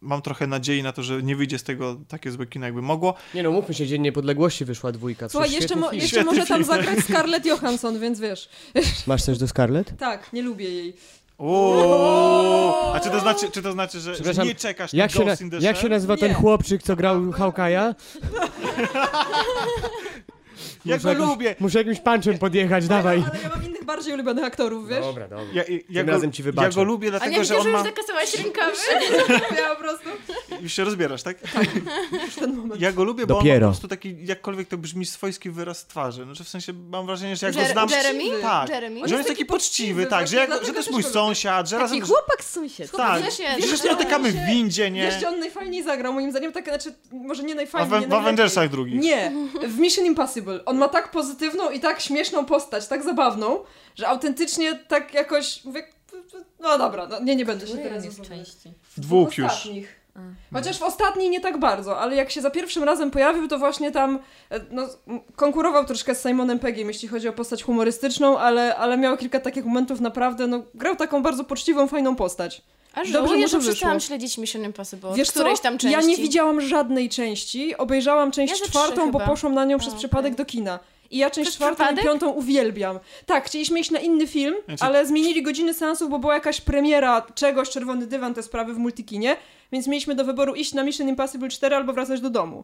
mam trochę nadziei na to, że nie wyjdzie z tego takie złe kino, jakby mogło. Nie no, mówmy się, Dzień Niepodległości wyszła dwójka. Słuchaj, jeszcze, mo- jeszcze może tam film. zagrać Scarlett Johansson, więc wiesz. Masz coś do Scarlett? Tak, nie lubię jej. Uuu, a czy to znaczy, czy to znaczy że, że nie czekasz Jak na się, na, jak się nazywa ten chłopczyk, co grał Hawkeye'a? Ja go jakimś- lubię. Muszę jakimś punczem podjechać, dawaj. Ale ja mam innych bardziej ulubionych aktorów, wiesz? Dobra, dobra. Ja, ja, ja, Tym go, razem ci ja wybaczę. go lubię A nie dlatego, że on że już ma... zakasałaś rękawy? Ja po prostu Już się rozbierasz, tak? już ten moment. Ja go lubię, bo on ma Dopiero. po prostu taki, jakkolwiek to brzmi, swojski wyraz twarzy. No, że w sensie mam wrażenie, że jak go Jer- znam... Jeremy? Tak, Jeremy? że On jest jest taki poczciwy, tak, że, jak, że dlatego to jest też mój sąsiad, że razem... Taki chłopak z sąsiedztwa. Tak, Wiesz, ja- że ja- spotykamy w windzie, nie? Wiesz, gdzie on najfajniej zagrał, moim zdaniem, tak, znaczy, może nie najfajniej, w, nie w najlepiej. Avengersach drugich. Nie, w Mission Impossible. On ma tak pozytywną i tak śmieszną postać, tak zabawną, że autentycznie tak jakoś mówię, no dobra, no, nie, nie będę się teraz. W dwóch w już. ostatnich. Chociaż w ostatniej nie tak bardzo, ale jak się za pierwszym razem pojawił, to właśnie tam e, no, konkurował troszkę z Simonem Peggiem, jeśli chodzi o postać humorystyczną, ale, ale miał kilka takich momentów naprawdę, no grał taką bardzo poczciwą, fajną postać. A Dobrze żałuję, że przestałam śledzić Mission Impossible Wiesz co? którejś tam części. Ja nie widziałam żadnej części, obejrzałam część Ja czwartą, bo poszłam na nią przez okej. przypadek do kina. I ja część Przez czwartą przypadek? i piątą uwielbiam. Tak, chcieliśmy iść na inny film, Znaczy- ale zmienili godziny seansów, bo była jakaś premiera czegoś, Czerwony Dywan, te sprawy w Multikinie, więc mieliśmy do wyboru iść na Mission Impossible 4 albo wracać do domu.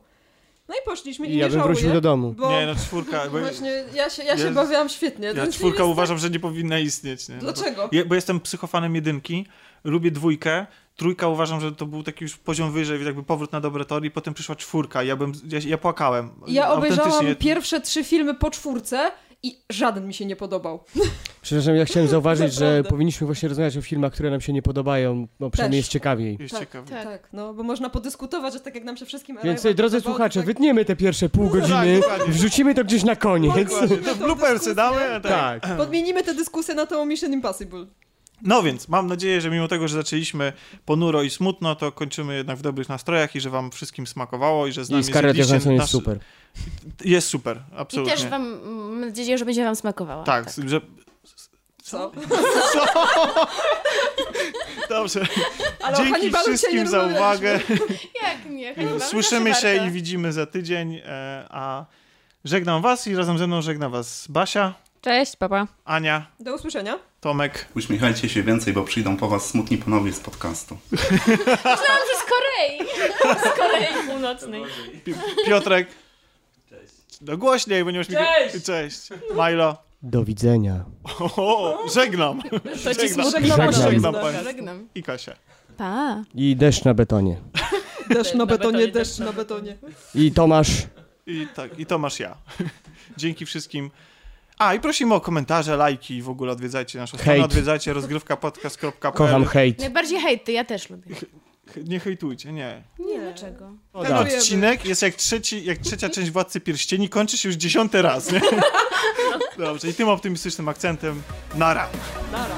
No i poszliśmy i, I ja nie bym wrócił do domu. Bo Nie, no czwórka, bo właśnie ja się, ja się Ja- bawiłam świetnie. ja Ten czwórka uważam, że nie powinna istnieć. Nie? No bo- Dlaczego? Ja, bo jestem psychofanem jedynki, lubię dwójkę, trójka uważam, że to był taki już poziom wyżej, jakby powrót na dobre tory i potem przyszła czwórka, ja bym, ja, ja płakałem. Ja obejrzałam pierwsze trzy filmy po czwórce i żaden mi się nie podobał. Przepraszam, ja chciałem zauważyć, że powinniśmy właśnie rozmawiać o filmach, które nam się nie podobają, bo przynajmniej Też. jest ciekawiej. Jest Tak, ciekawe. Tak. Tak, no bo można podyskutować, że tak jak nam się wszystkim Więc Arrival drodzy podobał, słuchacze, tak- wytniemy te pierwsze pół godziny, dokładnie. wrzucimy to gdzieś na koniec. Dokładnie. To tą bloopersy damy? Tak. Tak. Podmienimy tę dyskusję na tą Mission Impossible. No więc, mam nadzieję, że mimo tego, że zaczęliśmy ponuro i smutno, to kończymy jednak w dobrych nastrojach i że wam wszystkim smakowało i że z nami I Scarlett Johansson jest nasz- super. Jest super, I absolutnie. też wam, mam nadzieję, że będzie wam smakowało. Tak, że... Co? Dobrze. Ale Dzięki wszystkim za uwagę. Jak nie? Hannibal Słyszymy się warto. i widzimy za tydzień, e, a żegnam was i razem ze mną żegna was Basia, Cześć, papa. Ania, Do usłyszenia. Tomek. Uśmiechajcie się więcej, bo przyjdą po was smutni panowie z podcastu. Myślałam, że z Korei. Z Korei Północnej. Pi- Piotrek. Cześć. No głośniej, bo nie masz Cześć! Cześć. Milo. Do widzenia. O, żegnam. To ci Żegnam. Żegnam. Żegnam Żegnam. Żegnam. I Kasia. Pa. I deszcz na betonie. Deszcz na betonie, deszcz na betonie. I Tomasz. I tak, i Tomasz ja. Dzięki wszystkim. A, i prosimy o komentarze, lajki i w ogóle odwiedzajcie naszą stronę, Hejt. odwiedzajcie rozgrywkapodcast.pl. Kocham hejt. Najbardziej hejty, ja też lubię. Nie hejtujcie, nie. Nie, dlaczego? O, Ten tak. odcinek jest jak, trzeci, jak trzecia część Władcy Pierścieni, kończy się już dziesiąty raz, nie? Dobrze, i tym optymistycznym akcentem nara. Nara.